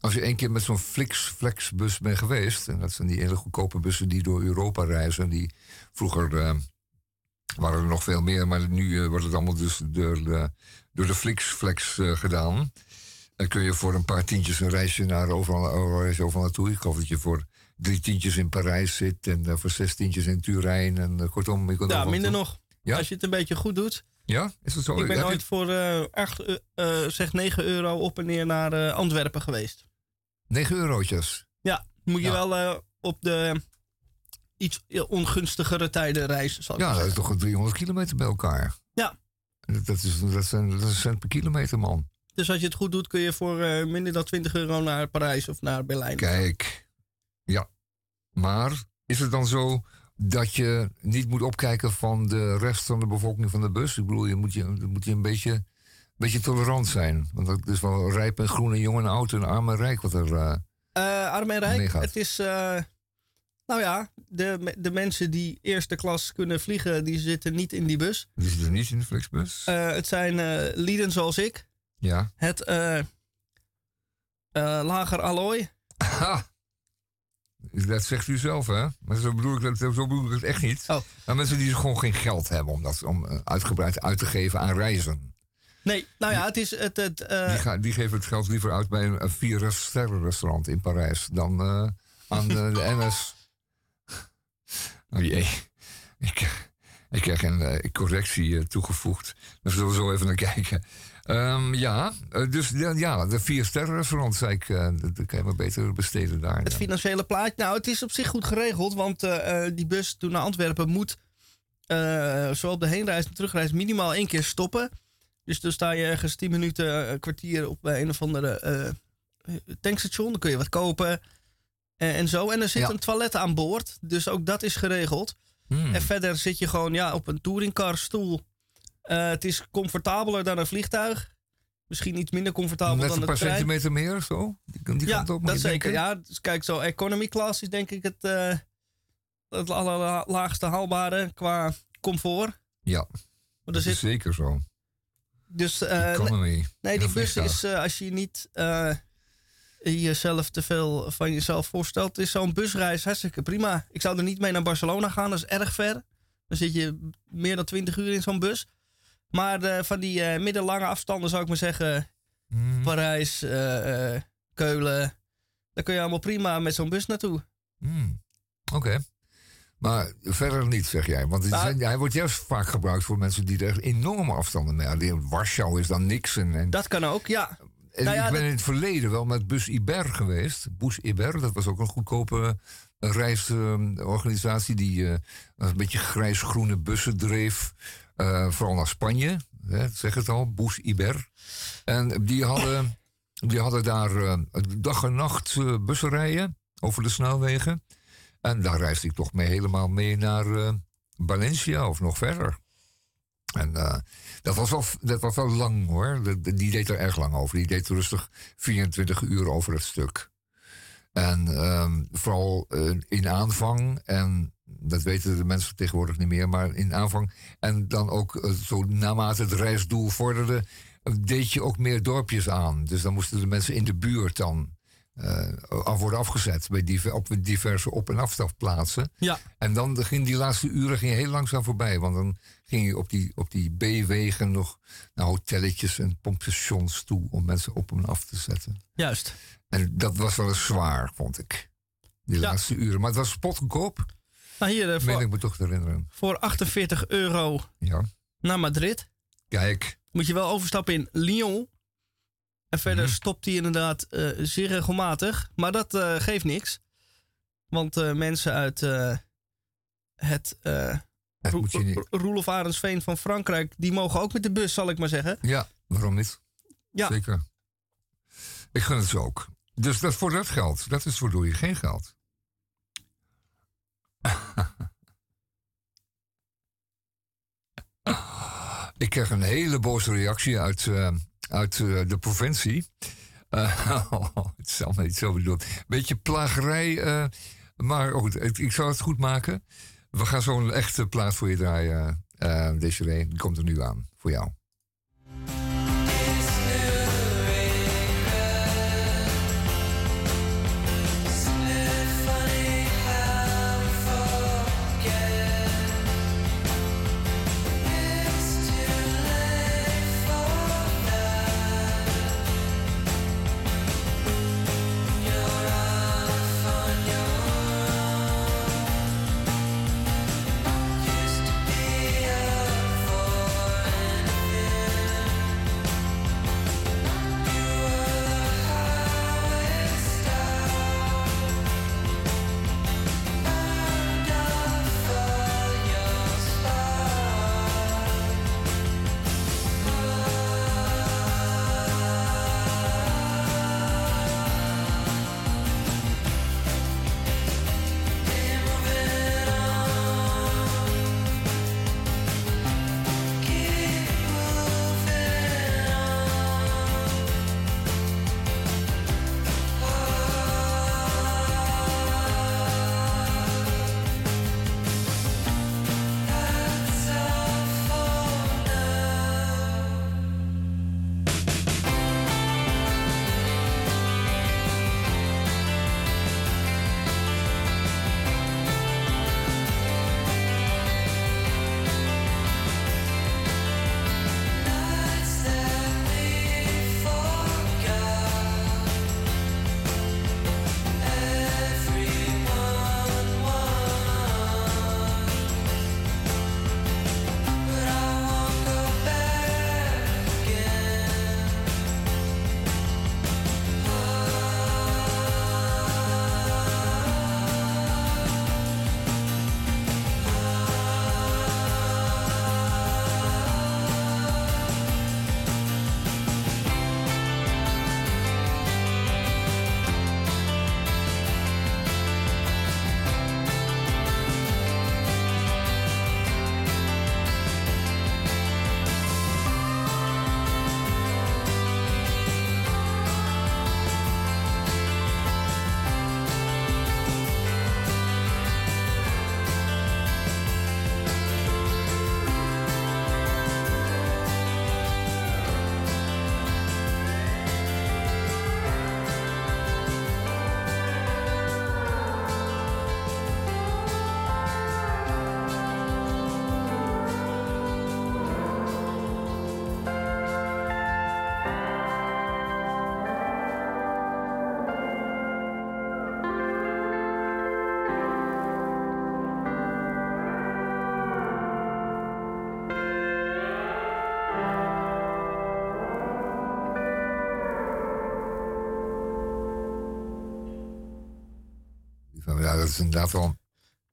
als je één keer met zo'n Flix, Flexbus bent geweest... en dat zijn die hele goedkope bussen die door Europa reizen... die vroeger eh, waren er nog veel meer... maar nu eh, wordt het allemaal dus door de, door de Flix Flex eh, gedaan. Dan kun je voor een paar tientjes een reisje naar overal, overal naartoe. Ik geloof dat je voor drie tientjes in Parijs zit... en voor zes tientjes in Turijn. En kortom, je kunt Ja, minder toe. nog. Ja? Als je het een beetje goed doet. Ja, is dat zo? Ik ben je- ooit voor echt, eh, zeg 9 euro op en neer naar Antwerpen geweest. 9 eurotjes. Ja, moet je Ja. wel eh, op de iets ongunstigere tijden reizen. Zal ik Ja, dat is toch 300 kilometer bij elkaar. Ja. Dat, is, dat, zijn, dat is een cent per kilometer, man. Dus als je het goed doet, kun je voor eh, minder dan 20 euro naar Parijs of naar Berlijn. Kijk. Ja. Maar is het dan zo dat je niet moet opkijken van de rest van de bevolking van de bus? Ik bedoel, je moet je, moet je een beetje, beetje tolerant zijn. Want dat is wel rijp en groen en jong en oud en arm en rijk wat er... eh, Eh, arm en rijk, het is... eh, nou ja, de, de mensen die eerste klas kunnen vliegen, die zitten niet in die bus. die zitten niet in de Flixbus. Eh, het zijn lieden zoals ik. ja. Het lager allooi. Ha! Dat zegt u zelf, hè? Maar zo bedoel ik, dat, zo bedoel ik het echt niet. Oh. Maar mensen die gewoon geen geld hebben om, dat, om uitgebreid uit te geven aan reizen. Nee, nou ja, het is het... het eh, Die, gaan, die geven het geld liever uit bij een, een vier-sterren restaurant in Parijs dan eh, aan de, de NS. Oh jee, ik, ik krijg een eh, correctie toegevoegd. Daar zullen we zo even naar kijken. Ehm, ja, dus ja, de vier-sterren restaurant, zei ik, eh, dat, kan je maar beter besteden daar. Het financiële plaatje. Nou, het is op zich goed geregeld. Want die bus toen naar Antwerpen moet. eh, zowel op de heenreis en terugreis minimaal één keer stoppen. Dus dan sta je ergens 10 minuten, eh, een kwartier op bij een of andere eh, tankstation. Dan kun je wat kopen. eh, en zo. En er zit Ja. een toilet aan boord. Dus ook dat is geregeld. Hmm. En verder zit je gewoon ja, op een touringcar stoel. Eh, het is comfortabeler dan een vliegtuig. Misschien iets minder comfortabel dan een paar trein. centimeter meer of zo? Die, die ja, kant op, moet dat zeker. Ja, dus kijk, zo economy class is denk ik het, eh, het allerlaagste haalbare qua comfort. Ja, Maar dat er is zit, zeker zo. Dus, eh, Economy. nee, die bus is, eh, als je niet... eh, jezelf te veel van jezelf voorstelt, is zo'n busreis hartstikke prima. Ik zou er niet mee naar Barcelona gaan, dat is erg ver. Dan zit je meer dan 20 uur in zo'n bus. Maar van die middellange afstanden zou ik maar zeggen, Mhm. Parijs, Keulen, daar kun je allemaal prima met zo'n bus naartoe. Hmm, Oké. Maar verder niet, zeg jij. Want Nou- zijn- hij wordt juist vaak gebruikt voor mensen die er enorme afstanden mee. In Warschau is dan niks. En, en, Dat kan ook, ja. en nou ja, ik ben dat- in het verleden wel met Bus Iber geweest. Bus Iber, dat was ook een goedkope reisorganisatie die eh, een beetje grijs-groene bussen dreef. eh, vooral naar Spanje, hè, zeg het al, Bus Iber. En die hadden, die hadden daar eh, dag en nacht eh, bussen rijden over de snelwegen. En daar reisde ik toch mee helemaal mee naar eh, Valencia of nog verder. En eh, dat, was wel, dat was wel lang hoor. Die deed er erg lang over. Die deed rustig 24 uur over het stuk. En ehm, vooral eh, in aanvang, en dat weten de mensen tegenwoordig niet meer, maar in aanvang. En dan ook zo naarmate het reisdoel vorderde, deed je ook meer dorpjes aan. Dus dan moesten de mensen in de buurt dan af worden afgezet bij op diverse op- en afstafplaatsen. Ja. En dan ging die laatste uren ging heel langzaam voorbij. Want dan ging je op die, op die B-wegen nog naar hotelletjes en pompstations toe om mensen op en af te zetten. Juist. En dat was wel eens zwaar, vond ik. Die Ja. laatste uren. Maar het was spotgoedkoop. Nou hier, eh, Meen voor, ik me toch te herinneren. voor 48 euro Ja. naar Madrid. Kijk. Moet je wel overstappen in Lyon. En verder Mhm. stopt hij inderdaad eh, zeer regelmatig. Maar dat eh, geeft niks. Want eh, mensen uit het uh, moet je niet- Roelof Arendsveen van Frankrijk... die mogen ook met de bus, zal ik maar zeggen. Ja, waarom niet? Ja. Zeker. Ik gun het ze ook. Dus dat voor dat geld. Dat is waardoor je geen geld. Ik kreeg een hele boze reactie uit, uit eh, de provincie. Eh, het is allemaal niet zo bedoeld. Beetje plagerij, eh, maar ik, zal het goed maken. We gaan zo'n echte plaat voor je draaien, eh Desiree. Die komt er nu aan, voor jou. Is inderdaad wel,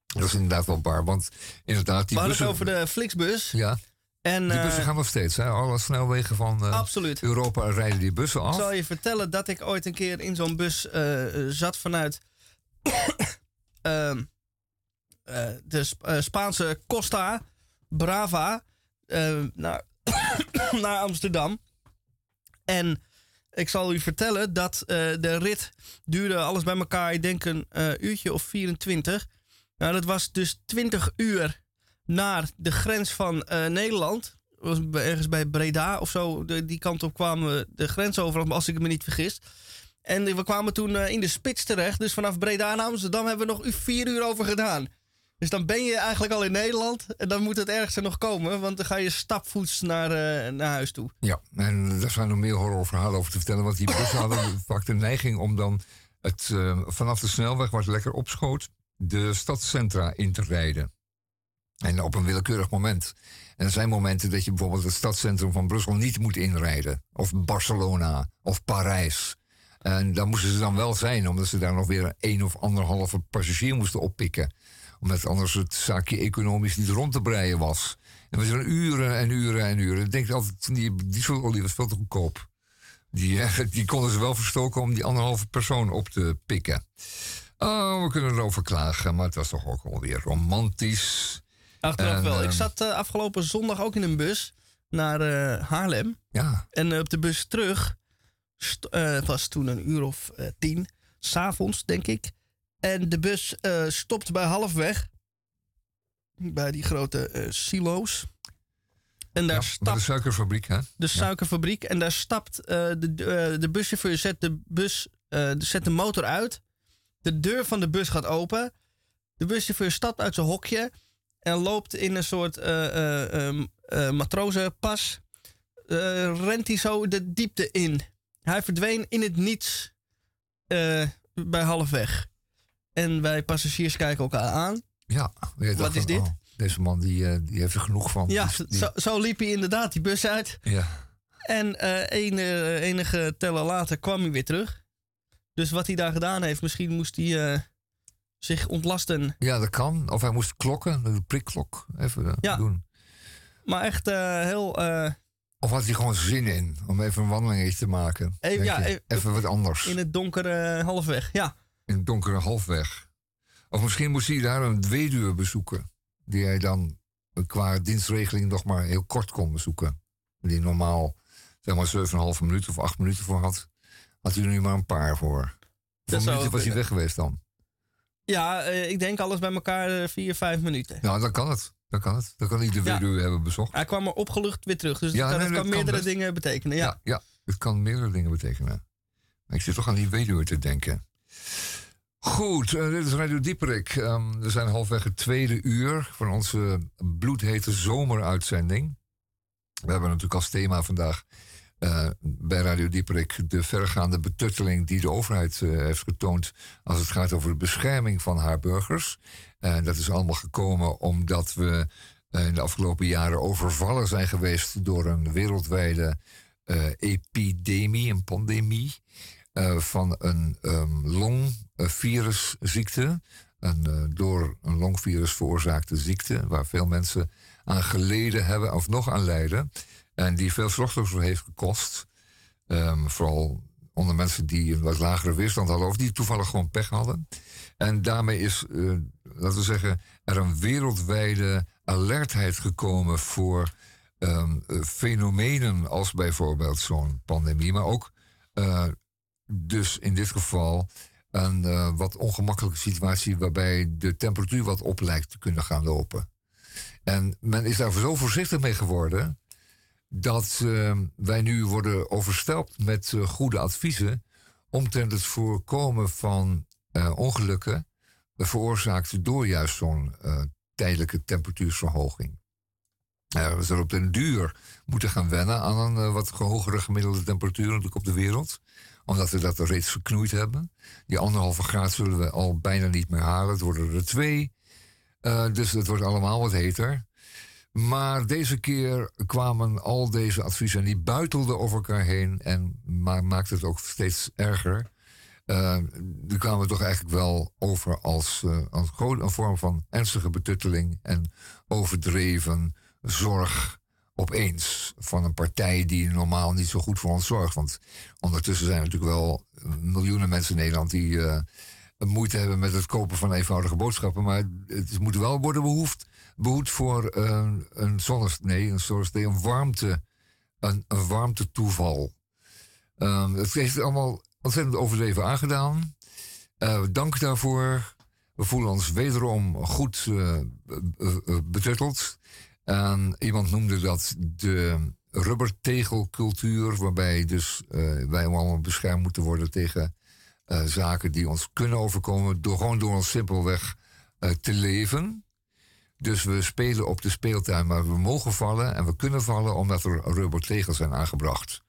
dat is inderdaad wel bar. Want inderdaad, die We hadden bussen... het over de Flixbus. Ja, En, die bussen eh, gaan nog steeds. Hè? Alle snelwegen van Absoluut. Europa rijden die bussen Ik af. zal je vertellen dat ik ooit een keer in zo'n bus eh, zat vanuit ehm, eh, de Sp- Spaanse Costa Brava naar, naar Amsterdam. En ik zal u vertellen dat eh, de rit duurde alles bij elkaar, ik denk een eh, uurtje of 24. Nou, dat was dus 20 uur naar de grens van eh, Nederland. Was ergens bij Breda of zo. Die kant op kwamen we de grens over, als ik me niet vergis. En we kwamen toen in de spits terecht. Dus vanaf Breda naar Amsterdam hebben we nog vier uur over gedaan. Dus dan ben je eigenlijk al in Nederland. En dan moet het ergens er nog komen. Want dan ga je stapvoets naar, eh, naar huis toe. Ja, en daar zijn nog meer horrorverhalen over te vertellen. Want die bussen hadden vaak de neiging om dan het, eh, vanaf de snelweg, waar het lekker opschoot, de stadscentra in te rijden. En op een willekeurig moment. En er zijn momenten dat je bijvoorbeeld het stadscentrum van Brussel niet moet inrijden. Of Barcelona, of Parijs. En daar moesten ze dan wel zijn, omdat ze daar nog weer een één of anderhalve passagier moesten oppikken. Omdat anders het zaakje economisch niet rond te breien was. En we zijn uren en uren en uren. Ik denk altijd, die dieselolie was veel te goedkoop. Die, eh, die konden ze wel verstoken om die anderhalve persoon op te pikken. Oh, we kunnen erover klagen, maar het was toch ook alweer romantisch. Achteraf En, wel. Ik ehm, zat eh, afgelopen zondag ook in een bus naar eh, Haarlem. Ja. En op de bus terug het was toen een uur of tien, s'avonds denk ik. En de bus eh, stopt bij halfweg. Bij die grote eh, silo's. En daar Ja, stapt de suikerfabriek, hè? de Ja. suikerfabriek. En daar stapt eh, de, de buschauffeur zet de, bus, zet de motor uit. De deur van de bus gaat open. De buschauffeur stapt uit zijn hokje. En loopt in een soort eh, eh, ehm, eh, matrozenpas. rent hij zo de diepte in. Hij verdween in het niets bij halfweg. En wij passagiers kijken elkaar aan. Ja. Wat is dit? oh, deze man die, eh, die heeft er genoeg van. Ja, Dus die- zo, zo liep hij inderdaad die bus uit. ja. En eh, ene- enige tellen later kwam hij weer terug. Dus wat hij daar gedaan heeft, misschien moest hij eh, zich ontlasten. ja, dat kan. Of hij moest klokken, de prikklok, even eh, Ja. doen. Maar echt eh, heel. eh, Of had hij gewoon zin in om even een wandelingetje te maken? Even- ja, even- even wat anders. in het donkere eh, halfweg. Ja, in het donkere halfweg. Of misschien moest hij daar een weduwe bezoeken. Die hij dan eh, qua dienstregeling nog maar heel kort kon bezoeken. Die normaal zeg maar 7,5 minuten of 8 minuten voor had. Had hij er nu maar een paar voor. Hoeveel minuten was hij weg geweest dan? ja eh, ik denk alles bij elkaar eh, vier, vijf minuten. Nou, dan kan het. Dan kan het. Dan kan hij de Ja. weduwe hebben bezocht. Hij kwam er opgelucht weer terug. Dus Ja, dat kan, nee, dat dat kan kan meerdere dingen betekenen. Ja. Ja, ja, het kan meerdere dingen betekenen. Maar ik zit toch aan die weduwe te denken. Goed, eh, dit is Radio Dieperik. Ehm, we zijn halfweg het tweede uur van onze bloedhete zomeruitzending. We hebben natuurlijk als thema vandaag eh, bij Radio Dieperik de vergaande betutteling die de overheid eh, heeft getoond als het gaat over de bescherming van haar burgers. En dat is allemaal gekomen omdat we in de afgelopen jaren overvallen zijn geweest door een wereldwijde epidemie, een pandemie, van een um, longvirusziekte. Een eh, door een longvirus veroorzaakte ziekte, waar veel mensen aan geleden hebben of nog aan lijden. En die veel slachtoffers heeft gekost. Ehm, vooral onder mensen die een wat lagere weerstand hadden of die toevallig gewoon pech hadden. En daarmee is, eh, laten we zeggen, er een wereldwijde alertheid gekomen voor ehm, eh, fenomenen als bijvoorbeeld zo'n pandemie, maar ook dus in dit geval een eh, wat ongemakkelijke situatie waarbij de temperatuur wat op lijkt te kunnen gaan lopen. En men is daar zo voorzichtig mee geworden dat eh, wij nu worden overstelpt met eh, goede adviezen omtrent het voorkomen van eh, ongelukken veroorzaakt door juist zo'n tijdelijke temperatuursverhoging. We zullen op den duur moeten gaan wennen aan een wat hogere gemiddelde temperatuur natuurlijk op de wereld. Omdat we dat reeds verknoeid hebben. Die anderhalve graad zullen we al bijna niet meer halen. Het worden er twee. Eh, dus het wordt allemaal wat heter. Maar deze keer kwamen al deze adviezen en die buitelden over elkaar heen en ma maakte het ook steeds erger. eh, die kwamen toch eigenlijk wel over als, eh, als een vorm van ernstige betutteling en overdreven zorg opeens van een partij die normaal niet zo goed voor ons zorgt. Want ondertussen zijn er natuurlijk wel miljoenen mensen in Nederland die eh, moeite hebben met het kopen van eenvoudige boodschappen. Maar het moet wel worden behoefd, behoed voor eh, een zonnes, nee, een, nee, een warmte, een, een warmtetoeval. Ehm, het heeft allemaal ontzettend overdreven aangedaan. Eh, dank daarvoor. We voelen ons wederom goed be- be- betutteld. En iemand noemde dat de rubbertegelcultuur, waarbij dus eh, wij allemaal beschermd moeten worden tegen eh, zaken die ons kunnen overkomen, door gewoon door ons simpelweg eh, te leven. Dus we spelen op de speeltuin, maar we mogen vallen en we kunnen vallen omdat er rubbertegels zijn aangebracht.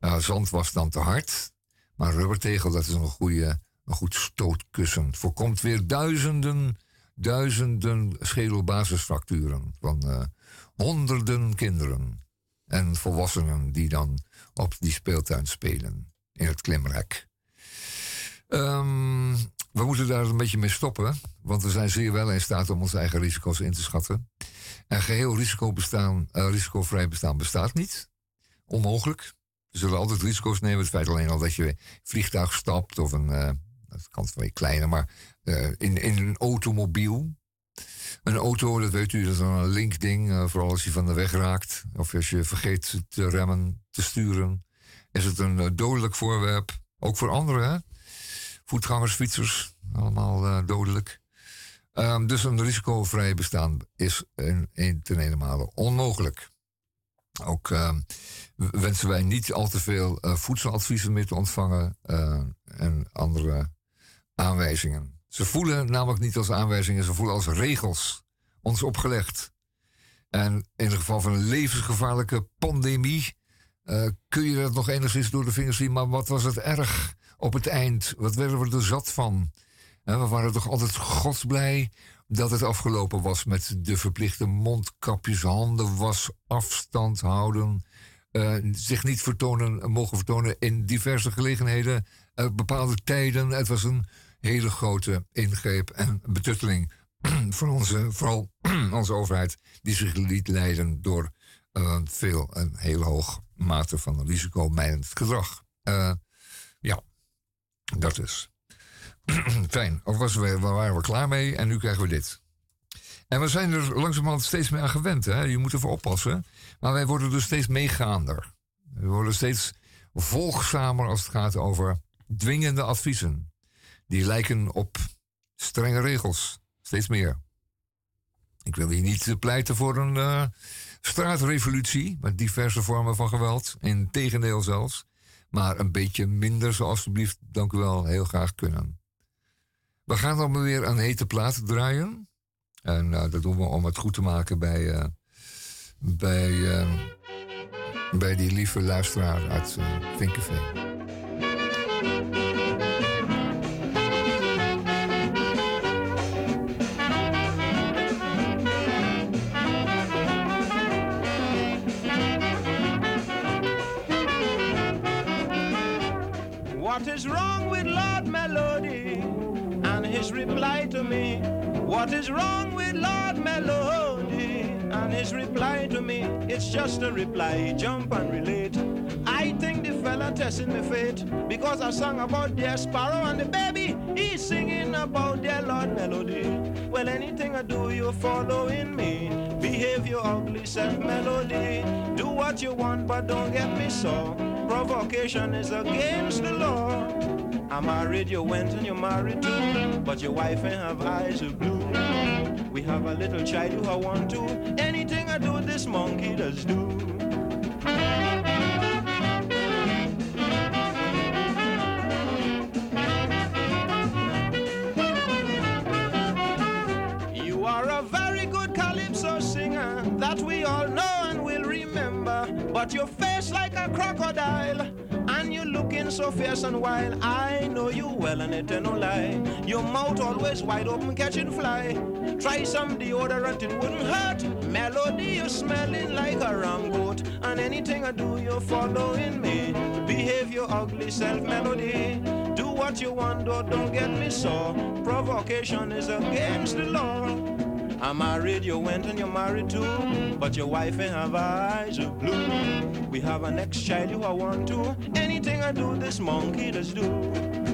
Nou, zand was dan te hard, maar rubbertegel dat is een, goede, een goed stootkussen. Voorkomt weer duizenden, duizenden schedelbasisfracturen van eh, honderden kinderen en volwassenen die dan op die speeltuin spelen in het klimrek. Ehm, we moeten daar een beetje mee stoppen, want we zijn zeer wel in staat om onze eigen risico's in te schatten. En geheel risico bestaan, eh, risicovrij bestaan bestaat niet. Onmogelijk. We zullen altijd risico's nemen. Het feit alleen al dat je vliegtuig stapt of een, eh, dat kan wel kleiner, maar eh, in, in een automobiel. Een auto, dat weet u, dat is een linkding, eh, vooral als je van de weg raakt. Of als je vergeet te remmen, te sturen. Is het een eh, dodelijk voorwerp. Ook voor anderen, hè? Voetgangers, fietsers, allemaal dodelijk. Ehm, dus een risicovrij bestaan is in, in ten onmogelijk. Ook ehm, wensen wij niet al te veel voedseladviezen meer te ontvangen en andere aanwijzingen. Ze voelen namelijk niet als aanwijzingen, ze voelen als regels ons opgelegd. En in het geval van een levensgevaarlijke pandemie eh, kun je dat nog enigszins door de vingers zien, maar wat was het erg op het eind? Wat werden we er zat van? Hè, we waren toch altijd godsblij dat het afgelopen was met de verplichte mondkapjes, handen was, afstand houden, eh, zich niet vertonen, mogen vertonen in diverse gelegenheden, eh, bepaalde tijden. Het was een hele grote ingreep en betutteling voor onze, vooral onze overheid, die zich liet leiden door eh, veel, een hele hoog mate van risicomijdend gedrag. Eh, ja, dat is. Fijn. Of was we, waren we klaar mee en nu krijgen we dit. En we zijn er langzamerhand steeds meer aan gewend. Hè? Je moet ervoor oppassen. Maar wij worden dus steeds meegaander. We worden steeds volgzamer als het gaat over dwingende adviezen. Die lijken op strenge regels. Steeds meer. Ik wil hier niet pleiten voor een eh, straatrevolutie met diverse vormen van geweld. Integendeel zelfs. Maar een beetje minder zou alstublieft, dank u wel, heel graag kunnen. We gaan dan weer een hete plaat draaien. En eh, dat doen we om het goed te maken bij, eh, bij, bij die lieve luisteraar uit uh. What is wrong with Lord Melody? And his reply to me. What is wrong with Lord Melody? And his reply to me. It's just a reply. Jump and relate. I think the fella testing me fate because I sang about their sparrow and the baby. He's singing about their Lord Melody. Well, anything I do, you're following me. Behave your ugly self melody. Do what you want, but don't get me so. Provocation is against the law. I married, you went and you married too. But your wife ain't have eyes of blue. We have a little child who I want to. Anything I do, this monkey does do. You are a very good calypso singer that we all know and will remember. But your face like a crocodile, looking so fierce and wild. I know you well, and it ain't no lie. Your mouth always wide open, catching fly. Try some deodorant, it wouldn't hurt. Melody, you're smelling like a rum goat. And anything I do, you're following me. Behave your ugly self, melody. Do what you want, though, don't get me so. Provocation is against the law. I'm married, you went and you're married too. But your wife ain't have eyes of blue. We have an next child you want to. Anything I do, this monkey does do.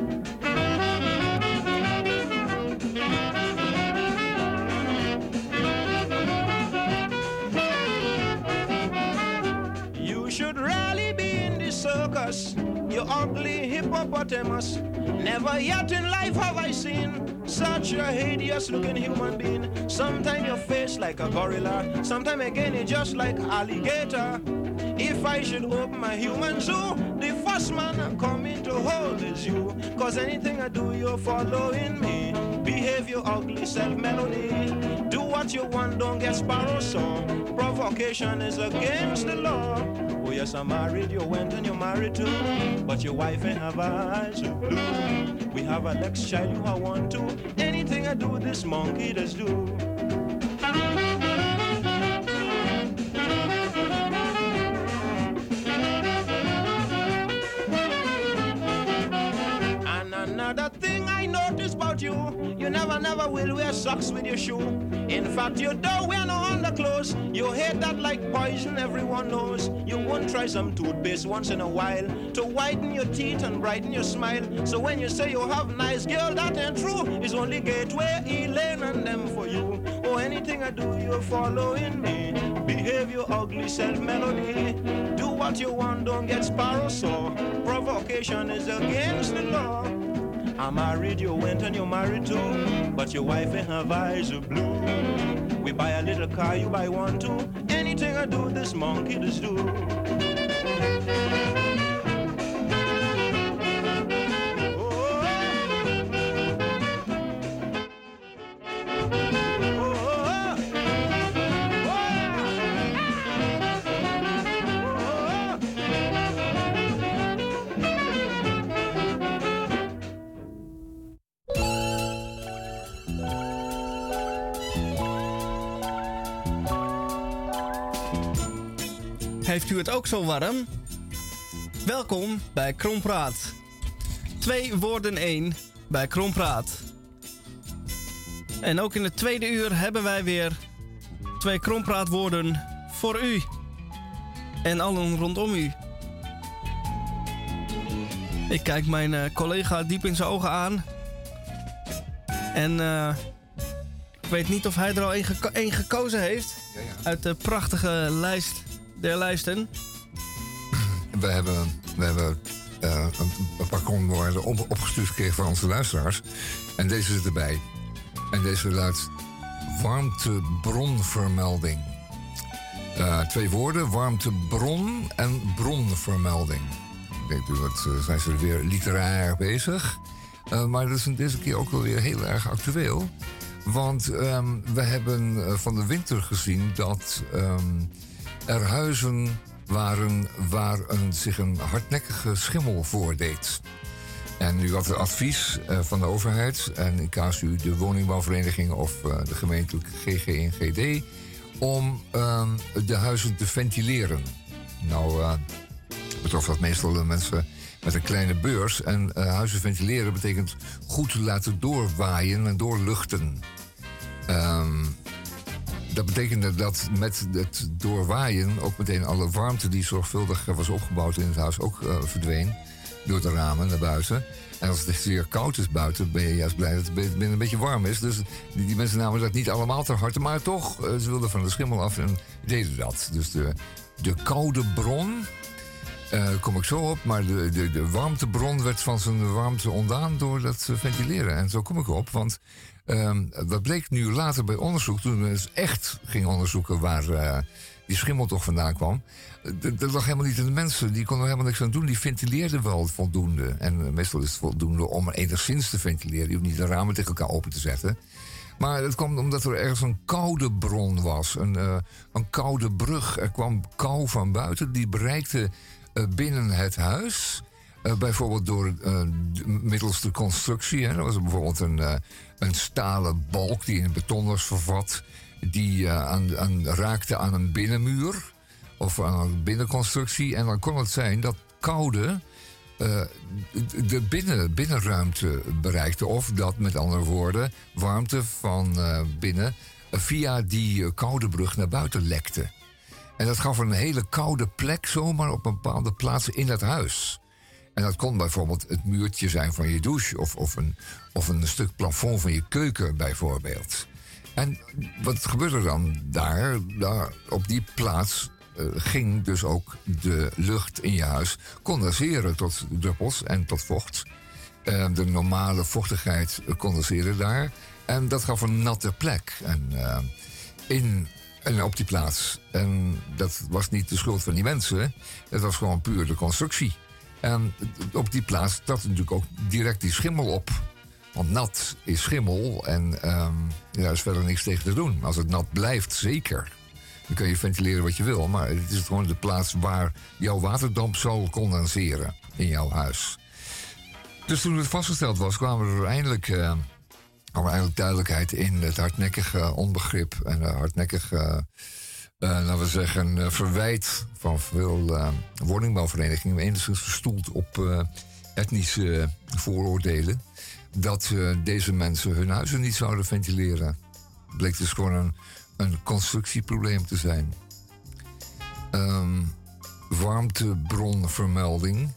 Circus, you ugly hippopotamus. Never yet in life have I seen such a hideous looking human being. Sometimes your face like a gorilla, sometimes again you just like alligator. If I should open my human zoo, the first man I come in to hold is you. Cause anything I do, you're following me. Behave your ugly self melody. Do what you want, don't get sparrow so. Provocation is against the law. Oh yes, I'm married, you went and you're married too. But your wife ain't have eyes of blue. We have a next child you I want to. Anything I do, this monkey does do. And another thing about you, you never, never will wear socks with your shoe. In fact, you don't wear no underclothes. You hate that like poison, everyone knows. You won't try some toothpaste once in a while to whiten your teeth and brighten your smile. So when you say you have nice girl, that ain't true. It's only Gateway, Elaine, and them for you. Oh, anything I do, you're following me. Behave your ugly self melody. Do what you want, don't get sparrow sore. Provocation is against the law. I'm married, you went and you're married too. But your wife ain't have eyes of blue. We buy a little car, you buy one too. Anything I do, this monkey does do. Het ook zo warm? Welkom bij Krompraat. Twee woorden één bij Krompraat. En ook in het tweede uur hebben wij weer twee Krompraatwoorden voor u. En allen rondom u. Ik kijk mijn eh, collega diep in zijn ogen aan. En eh, ik weet niet of hij er al één geko- één gekozen heeft. Uit de prachtige lijst der lijsten. We hebben, we hebben eh, een, een paar opgestuurd gekregen van onze luisteraars. En deze zit erbij. En deze luidt warmtebronvermelding. Eh, twee woorden, warmtebron en bronvermelding. Ik denk, nu wat, eh, zijn ze weer literair bezig. Maar dat is deze keer ook wel weer heel erg actueel. Want ehm, we hebben van de winter gezien dat ehm, er huizen waren waar zich een hardnekkige schimmel voordeed. En u had het advies eh, van de overheid, en in u de woningbouwvereniging of eh, de gemeentelijke GG en GD, om ehm, de huizen te ventileren. Nou, eh, betrof dat meestal de mensen met een kleine beurs. En huizen ventileren betekent goed laten doorwaaien en doorluchten. Ehm, dat betekende dat met het doorwaaien ook meteen alle warmte die zorgvuldig was opgebouwd in het huis ook eh, verdween. Door de ramen naar buiten. En als het zeer koud is buiten, ben je juist blij dat het binnen een beetje warm is. Dus die, mensen namen dat niet allemaal ter harte. Maar toch, eh, ze wilden van de schimmel af en deden dat. Dus de, de koude bron, eh kom ik zo op. Maar de, de, de warmtebron werd van zijn warmte ontdaan door dat eh, ventileren. En zo kom ik op, want ehm, dat bleek nu later bij onderzoek... toen we eens echt gingen onderzoeken waar eh, die schimmel toch vandaan kwam... dat lag helemaal niet in de mensen. Die konden er helemaal niks aan doen. Die ventileerden wel voldoende. En eh, meestal is het voldoende om enigszins te ventileren. Je hoeft niet de ramen tegen elkaar open te zetten. Maar het kwam omdat er ergens een koude bron was. Een, eh, een koude brug. Er kwam kou van buiten. Die bereikte binnen het huis. Eh, bijvoorbeeld door eh, middels de constructie. Hè. Er was bijvoorbeeld een, eh, een stalen balk die in beton was vervat. Die aan, aan, raakte aan een binnenmuur. Of aan een binnenconstructie. En dan kon het zijn dat koude de binnen, binnenruimte bereikte. Of dat, met andere woorden, warmte van binnen via die koude brug naar buiten lekte. En dat gaf een hele koude plek zomaar op een bepaalde plaats in het huis. En dat kon bijvoorbeeld het muurtje zijn van je douche... of, of, een, of een stuk plafond van je keuken bijvoorbeeld. En wat gebeurde dan daar? daar op die plaats eh, ging dus ook de lucht in je huis condenseren tot druppels en tot vocht. Eh, de normale vochtigheid condenseerde daar. En dat gaf een natte plek. En, eh, in, en op die plaats. En dat was niet de schuld van die mensen. Het was gewoon puur de constructie. En op die plaats trad natuurlijk ook direct die schimmel op. Want nat is schimmel en ehm, daar is verder niks tegen te doen. Als het nat blijft, zeker. Dan kun je ventileren wat je wil. Maar het is gewoon de plaats waar jouw waterdamp zal condenseren in jouw huis. Dus toen het vastgesteld was, kwamen er eindelijk, eh, kwam er eindelijk duidelijkheid in het hardnekkige onbegrip en de hardnekkige, laten we zeggen, eh, verwijt van veel eh, woningbouwverenigingen, enigszins gestoeld op eh, etnische vooroordelen, dat eh, deze mensen hun huizen niet zouden ventileren. Bleek dus gewoon een, een constructieprobleem te zijn. Ehm, warmtebronvermelding.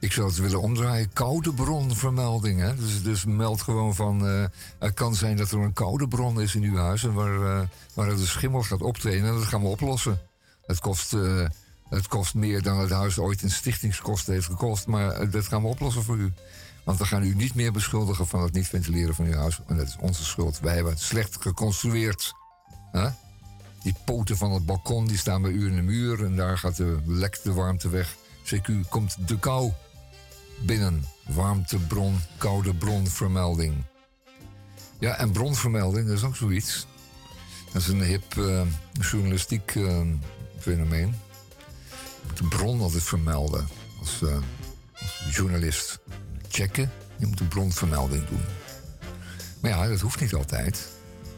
Ik zou het willen omdraaien. Koude bronvermelding. Hè? Dus, dus meld gewoon van. eh, het kan zijn dat er een koude bron is in uw huis. En waar, eh, waar de schimmel gaat optreden. En dat gaan we oplossen. Het kost, eh, het kost meer dan het huis ooit in stichtingskosten heeft gekost. Maar dat gaan we oplossen voor u. Want we gaan u niet meer beschuldigen van het niet ventileren van uw huis. En dat is onze schuld. Wij hebben het slecht geconstrueerd. Die poten van het balkon die staan bij u in de muur. En daar gaat de lek de warmte weg. CQ komt de kou binnen. Warmtebron, koude bronvermelding. Ja, en bronvermelding, is ook zoiets. Dat is een hip eh, journalistiek eh, fenomeen. Je moet de bron altijd vermelden als, eh, als journalist. Checken, je moet een bronvermelding doen. Maar ja, dat hoeft niet altijd.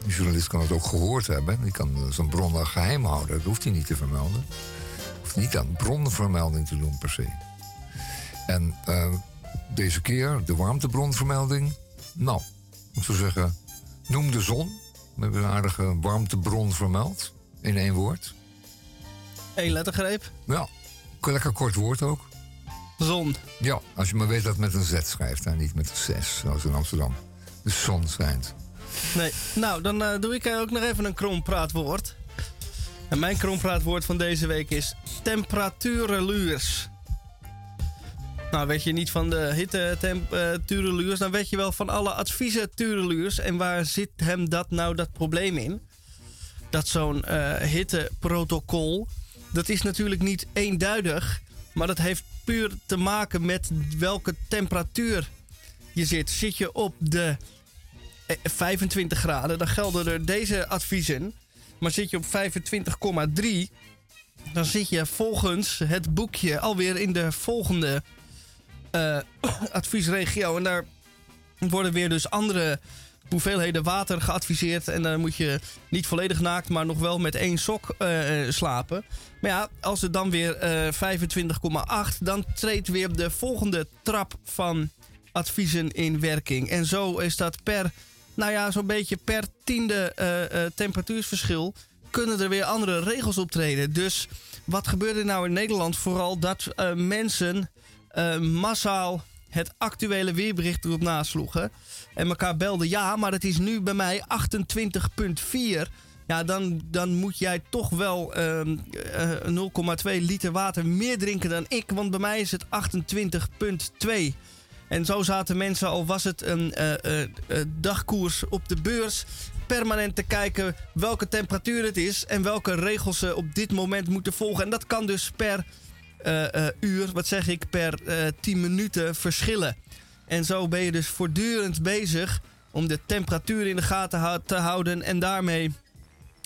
De journalist kan het ook gehoord hebben. Die kan zo'n bron wel geheim houden. Dat hoeft hij niet te vermelden. Hoeft niet aan bronvermelding te doen per se. En eh, deze keer de warmtebronvermelding. Nou, ik zou zeggen, noem de zon. We hebben een aardige warmtebron vermeld. In één woord. Eén lettergreep. Ja, lekker kort woord ook. Zon. Ja, als je maar weet dat het met een Z schrijft en niet met een 6, zoals in Amsterdam. De zon schijnt. Nee. Nou, dan eh, doe ik ook nog even een krompraatwoord. En mijn krompraatwoord van deze week is temperaturenluurs. Nou, weet je niet van de hitte-temperaturenluurs, dan weet je wel van alle adviezen tureluurs. En waar zit hem dat nou dat probleem in? Dat zo'n eh, hitteprotocol, dat is natuurlijk niet eenduidig. Maar dat heeft puur te maken met welke temperatuur je zit. Zit je op de eh, 25 graden, dan gelden er deze adviezen. Maar zit je op 25,3, dan zit je volgens het boekje alweer in de volgende eh, adviesregio. En daar worden weer dus andere hoeveelheden water geadviseerd. En dan moet je niet volledig naakt, maar nog wel met één sok eh, eh, slapen. Maar ja, als het dan weer eh 25,8, dan treedt weer de volgende trap van adviezen in werking. En zo is dat per, nou ja, zo'n beetje per tiende eh, eh, temperatuursverschil kunnen er weer andere regels optreden. Dus wat gebeurt er nou in Nederland? Vooral dat eh, mensen eh, massaal het actuele weerbericht erop nasloegen. En elkaar belden, ja, maar het is nu bij mij 28,4. Ja, dan, dan moet jij toch wel ehm, eh, 0,2 liter water meer drinken dan ik. Want bij mij is het 28,2. En zo zaten mensen, al was het een eh, dagkoers op de beurs, permanent te kijken welke temperatuur het is en welke regels ze op dit moment moeten volgen. En dat kan dus per uur, wat zeg ik, per eh 10 minuten verschillen. En zo ben je dus voortdurend bezig om de temperatuur in de gaten te houden en daarmee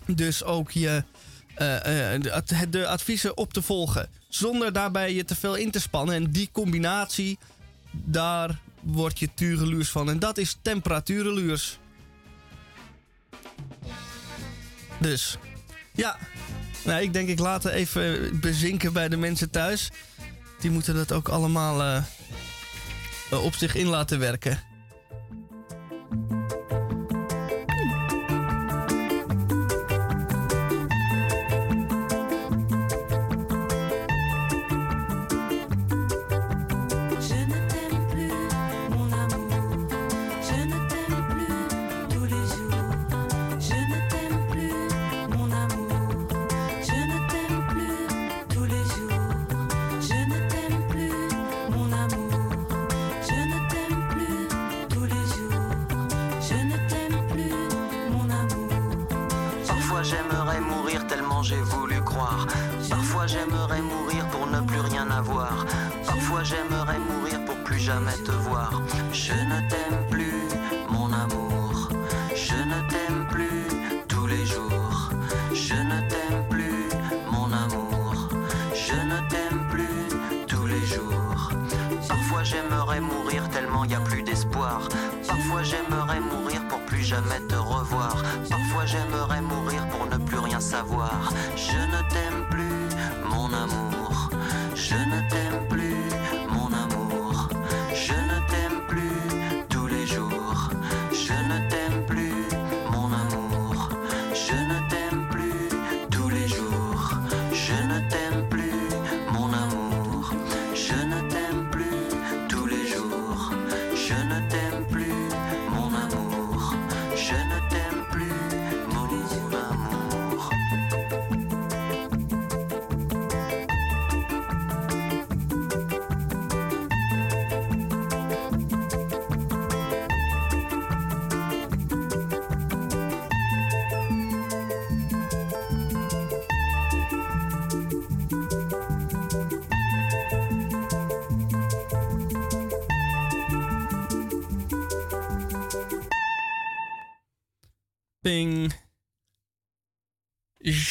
dus ook je, eh, eh, de, de adviezen op te volgen. Zonder daarbij je te veel in te spannen. En die combinatie, daar word je tureluurs van. En dat is temperatureluurs. Dus, ja. Nou, ik denk ik laat even bezinken bij de mensen thuis. Die moeten dat ook allemaal eh, op zich in laten werken.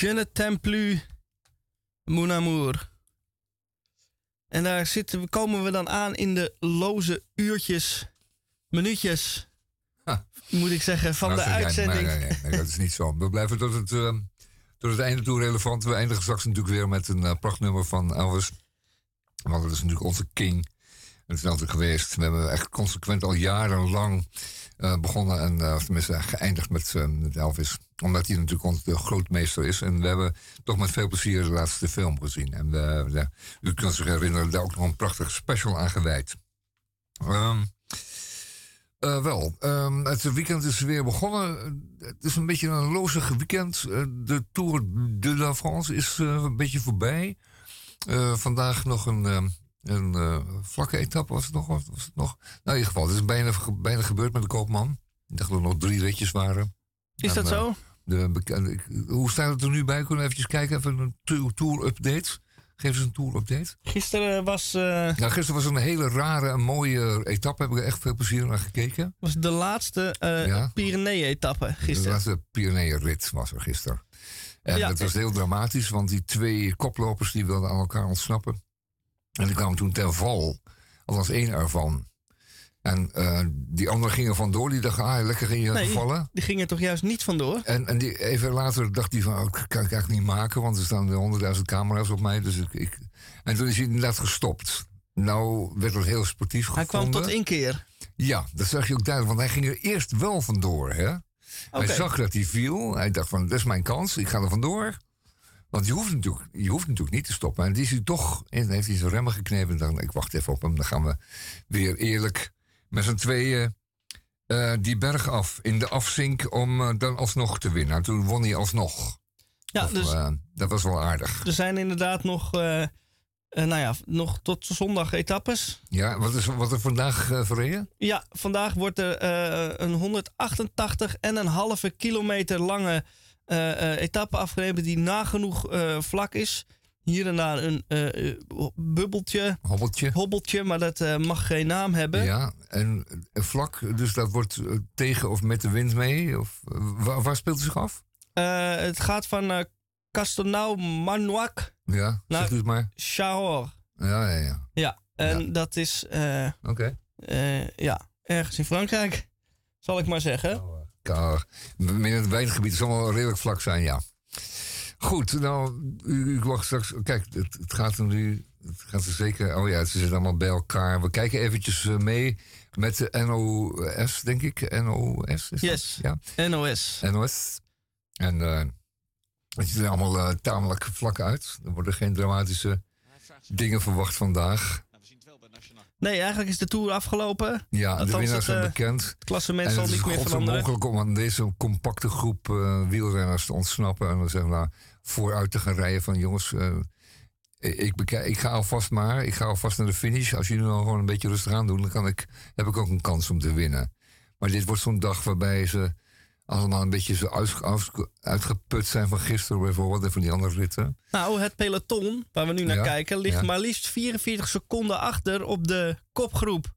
Je ne t'aime plus, mon amour. En daar zitten, we- komen we dan aan in de loze uurtjes, minuutjes, moet ik zeggen, van Nou, de jij- uitzending. Nee, nee, nee, dat is niet zo. We blijven tot het, eh, tot het einde toe relevant. We eindigen straks natuurlijk weer met een eh, prachtnummer van Elvis. Want dat is natuurlijk onze king. Het is altijd geweest. We hebben echt consequent al jarenlang eh, begonnen en uh, tenminste geëindigd met, uh, met, Elvis. Omdat hij natuurlijk onze grootmeester is. En we hebben toch met veel plezier de laatste film gezien. En u kunt zich herinneren, daar ook nog een prachtige special aan gewijd. Uh, wel, um, het weekend is weer begonnen. Het is een beetje een lozig weekend. De Tour de la France is een beetje voorbij. vandaag nog een, een vlakke etappe, was het nog? Was het nog? Nou, in ieder geval, het is bijna, bijna gebeurd met de koopman. Ik dacht dat er nog drie ritjes waren. Is en, dat zo? De hoe staat het er nu bij? Kunnen we even kijken, even een tour-update? Geef eens een tour-update. Gisteren was... Uh... Nou, gisteren was een hele rare en mooie etappe. Heb ik er echt veel plezier naar gekeken. was de laatste uh, ja. Pyrenee-etappe gisteren. De laatste Pyrenee-rit was er gisteren. En ja, het was heel dramatisch, want die twee koplopers die wilden aan elkaar ontsnappen. En die kwamen toen ten val. Althans één ervan. En uh, die anderen gingen vandoor. Die dachten, ah, lekker ging je nee, gevallen. Die, gingen toch juist niet vandoor? En, en die, even later dacht hij van, oh, kan ik eigenlijk niet maken. Want er staan honderdduizend camera's op mij. Dus ik, ik, En toen is hij inderdaad gestopt. Nou werd het heel sportief Hij gevonden. kwam tot inkeer. Ja, dat zag je ook duidelijk. Want hij ging er eerst wel vandoor, hè. Okay. Hij zag dat hij viel. Hij dacht van, dat is mijn kans. Ik ga er vandoor. Want je hoeft, natuurlijk, je hoeft natuurlijk niet te stoppen. En die is hij toch, en heeft hij zijn remmen geknepen. En dacht, ik wacht even op hem. Dan gaan we weer eerlijk met z'n tweeën uh, die berg af. In de afzink om uh, dan alsnog te winnen. En toen won hij alsnog. Ja, of, dus uh, dat was wel aardig. Er zijn inderdaad nog, nou ja, nog tot zondag etappes. Ja, wat is wat er vandaag verreden? Ja, vandaag wordt er een 188 en een halve kilometer lange etappe afgereden die nagenoeg vlak is. Hier en daar een bubbeltje. Hobbeltje. Hobbeltje, maar dat mag geen naam hebben. Ja, en vlak, dus dat wordt tegen of met de wind mee? Of, waar, waar, speelt het zich af? het gaat van Castelnau Manouac ja, naar het maar. Chahor. Ja, ja, ja. Ja, en ja. dat is okay. ja, ergens in Frankrijk, zal ik maar zeggen. Oh, in het wijngebied zal wel redelijk vlak zijn, ja. Goed, nou, u, u mag straks... Kijk, het, het gaat er nu... Het gaat er zeker... Oh ja, ze zitten allemaal bij elkaar. We kijken eventjes eh, mee met de NOS, denk ik. NOS is dat? Yes. Ja. NOS. NOS. En eh, het ziet er allemaal eh, tamelijk vlak uit. Er worden geen dramatische dingen verwacht vandaag. Nee, eigenlijk is de Tour afgelopen. Ja, de winnaars het, zijn eh, bekend. Het klassement En zal het is niet meer veranderen. mogelijk om aan deze compacte groep eh, wielrenners te ontsnappen. En dan we nou, vooruit te gaan rijden van jongens, eh, ik, bekijk, ik ga alvast maar, ik ga alvast naar de finish. Als jullie nou gewoon een beetje rustig aan doen, dan kan ik, heb ik ook een kans om te winnen. Maar dit wordt zo'n dag waarbij ze allemaal een beetje zo uit, uit- uitgeput zijn van gisteren bijvoorbeeld en van die andere ritten. Nou, het peloton, waar we nu naar Ja, kijken, ligt ja. maar liefst 44 seconden achter op de kopgroep.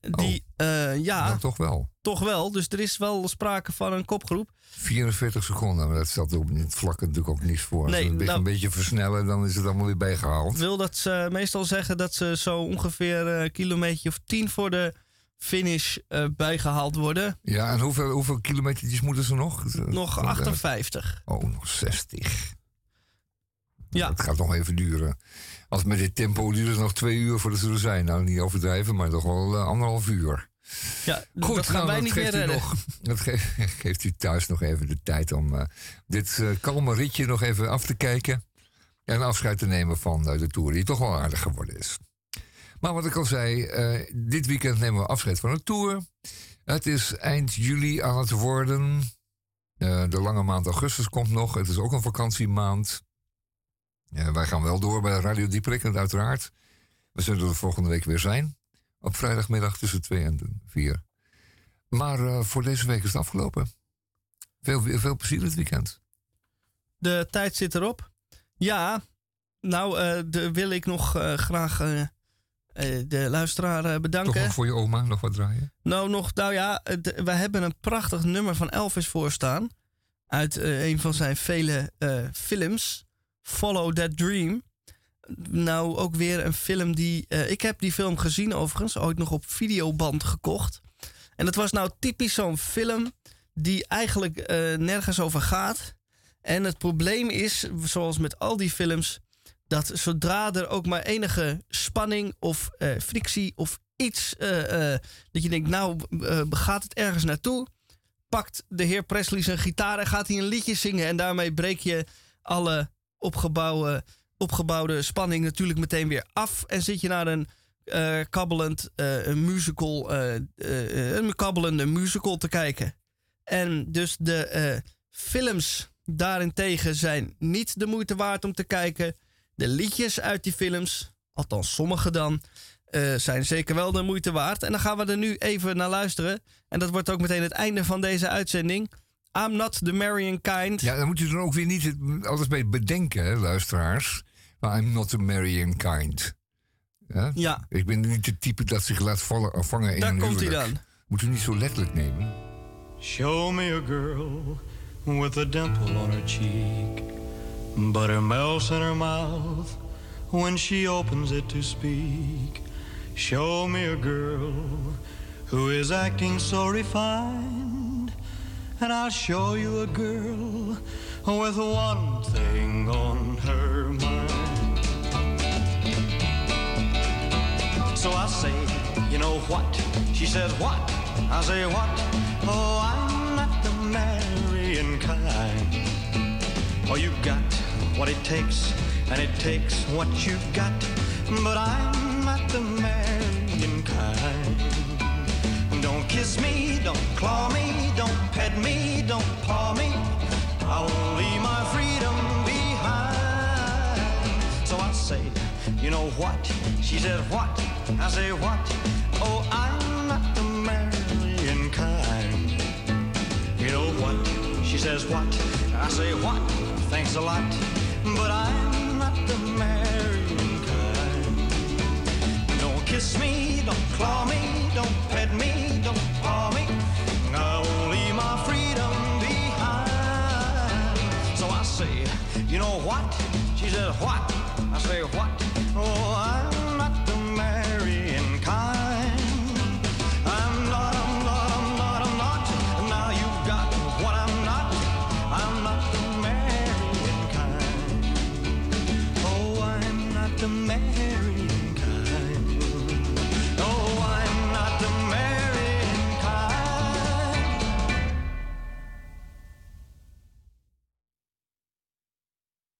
Die, eh, ja, Oh. Nou, toch wel. toch wel. Dus er is wel sprake van een kopgroep. 44 seconden, maar dat stelt op het vlak natuurlijk ook niets voor. Als Nee, we een beetje, nou- een beetje versnellen, dan is het allemaal weer bijgehaald. Wil dat ze meestal zeggen dat ze zo ongeveer een kilometer of 10 voor de finish eh, bijgehaald worden. Ja, en hoeveel, hoeveel kilometertjes moeten ze nog? Nog Van de- 58. Oh, nog 60. Ja. Het gaat nog even duren. Als met dit tempo duurt het nog twee uur voordat ze er zijn. Nou, niet overdrijven, maar toch wel eh, anderhalf uur. Ja, Goed, dat gaan nou, wij dat niet meer geeft redden. nog, dat ge- geeft u thuis nog even de tijd om eh, dit eh, kalme ritje nog even af te kijken. En afscheid te nemen van de Tour, die toch wel aardig geworden is. Maar wat ik al zei, eh, dit weekend nemen we afscheid van de Tour. Het is eind juli aan het worden. Eh, de lange maand augustus komt nog. Het is ook een vakantiemaand. Eh, wij gaan wel door bij Radio Dieperik, en uiteraard. We zullen er volgende week weer zijn. Op vrijdagmiddag tussen 2 en 4. Maar voor deze week is het afgelopen. Veel, veel plezier dit weekend. De tijd zit erop. Ja, nou de, wil ik nog graag de luisteraar eh, Toch bedanken. nog voor je oma nog wat draaien? Nou, nog, nou ja, we hebben een prachtig nummer van Elvis voorstaan. Uit eh, een van zijn vele eh, films. Follow That Dream. Nou, ook weer een film die. eh, ik heb die film gezien overigens, ooit nog op videoband gekocht. En dat was nou typisch zo'n film die eigenlijk eh, nergens over gaat. En het probleem is, zoals met al die films, dat zodra er ook maar enige spanning of eh, frictie of iets, eh, eh, dat je denkt, nou gaat het ergens naartoe, pakt de heer Presley zijn gitaar en gaat hij een liedje zingen. En daarmee breek je alle opgebouwde, opgebouwde spanning natuurlijk meteen weer af. En zit je naar een kabbelend musical, een kabbelende musical te kijken. En dus de films daarentegen zijn niet de moeite waard om te kijken. De liedjes uit die films, althans sommige dan, eh, zijn zeker wel de moeite waard. En dan gaan we er nu even naar luisteren. En dat wordt ook meteen het einde van deze uitzending. I'm not the Marion kind. Ja, dan moet je dan ook weer niet alles bij bedenken, hè, luisteraars. Maar I'm not a marrying kind. Ja? Ja. Ik ben niet het type dat zich laat vallen, vangen in Daar een komt hij dan. Moet u niet zo letterlijk nemen. Show me a girl with a dimple on her cheek, butter melts in her mouth when she opens it to speak. Show me a girl who is acting so refined, and I'll show you a girl with one thing on her mind. So I say, you know what? She says, what? I say, what? Oh, I'm not the marrying kind. Oh, you've got what it takes, and it takes what you've got. But I'm not the marrying kind. Don't kiss me, don't claw me, don't pet me, don't paw me. I won't leave my freedom behind. So I say, you know what? She said, what? I say, what? Oh, I'm not the marrying kind. You know what? She says, what? I say, what? Thanks a lot. But I'm not the marrying kind. Don't kiss me, don't claw me, don't pet me, don't paw me. I won't leave my freedom behind. So I say, you know what? She said, what? I say, what? Oh, I'm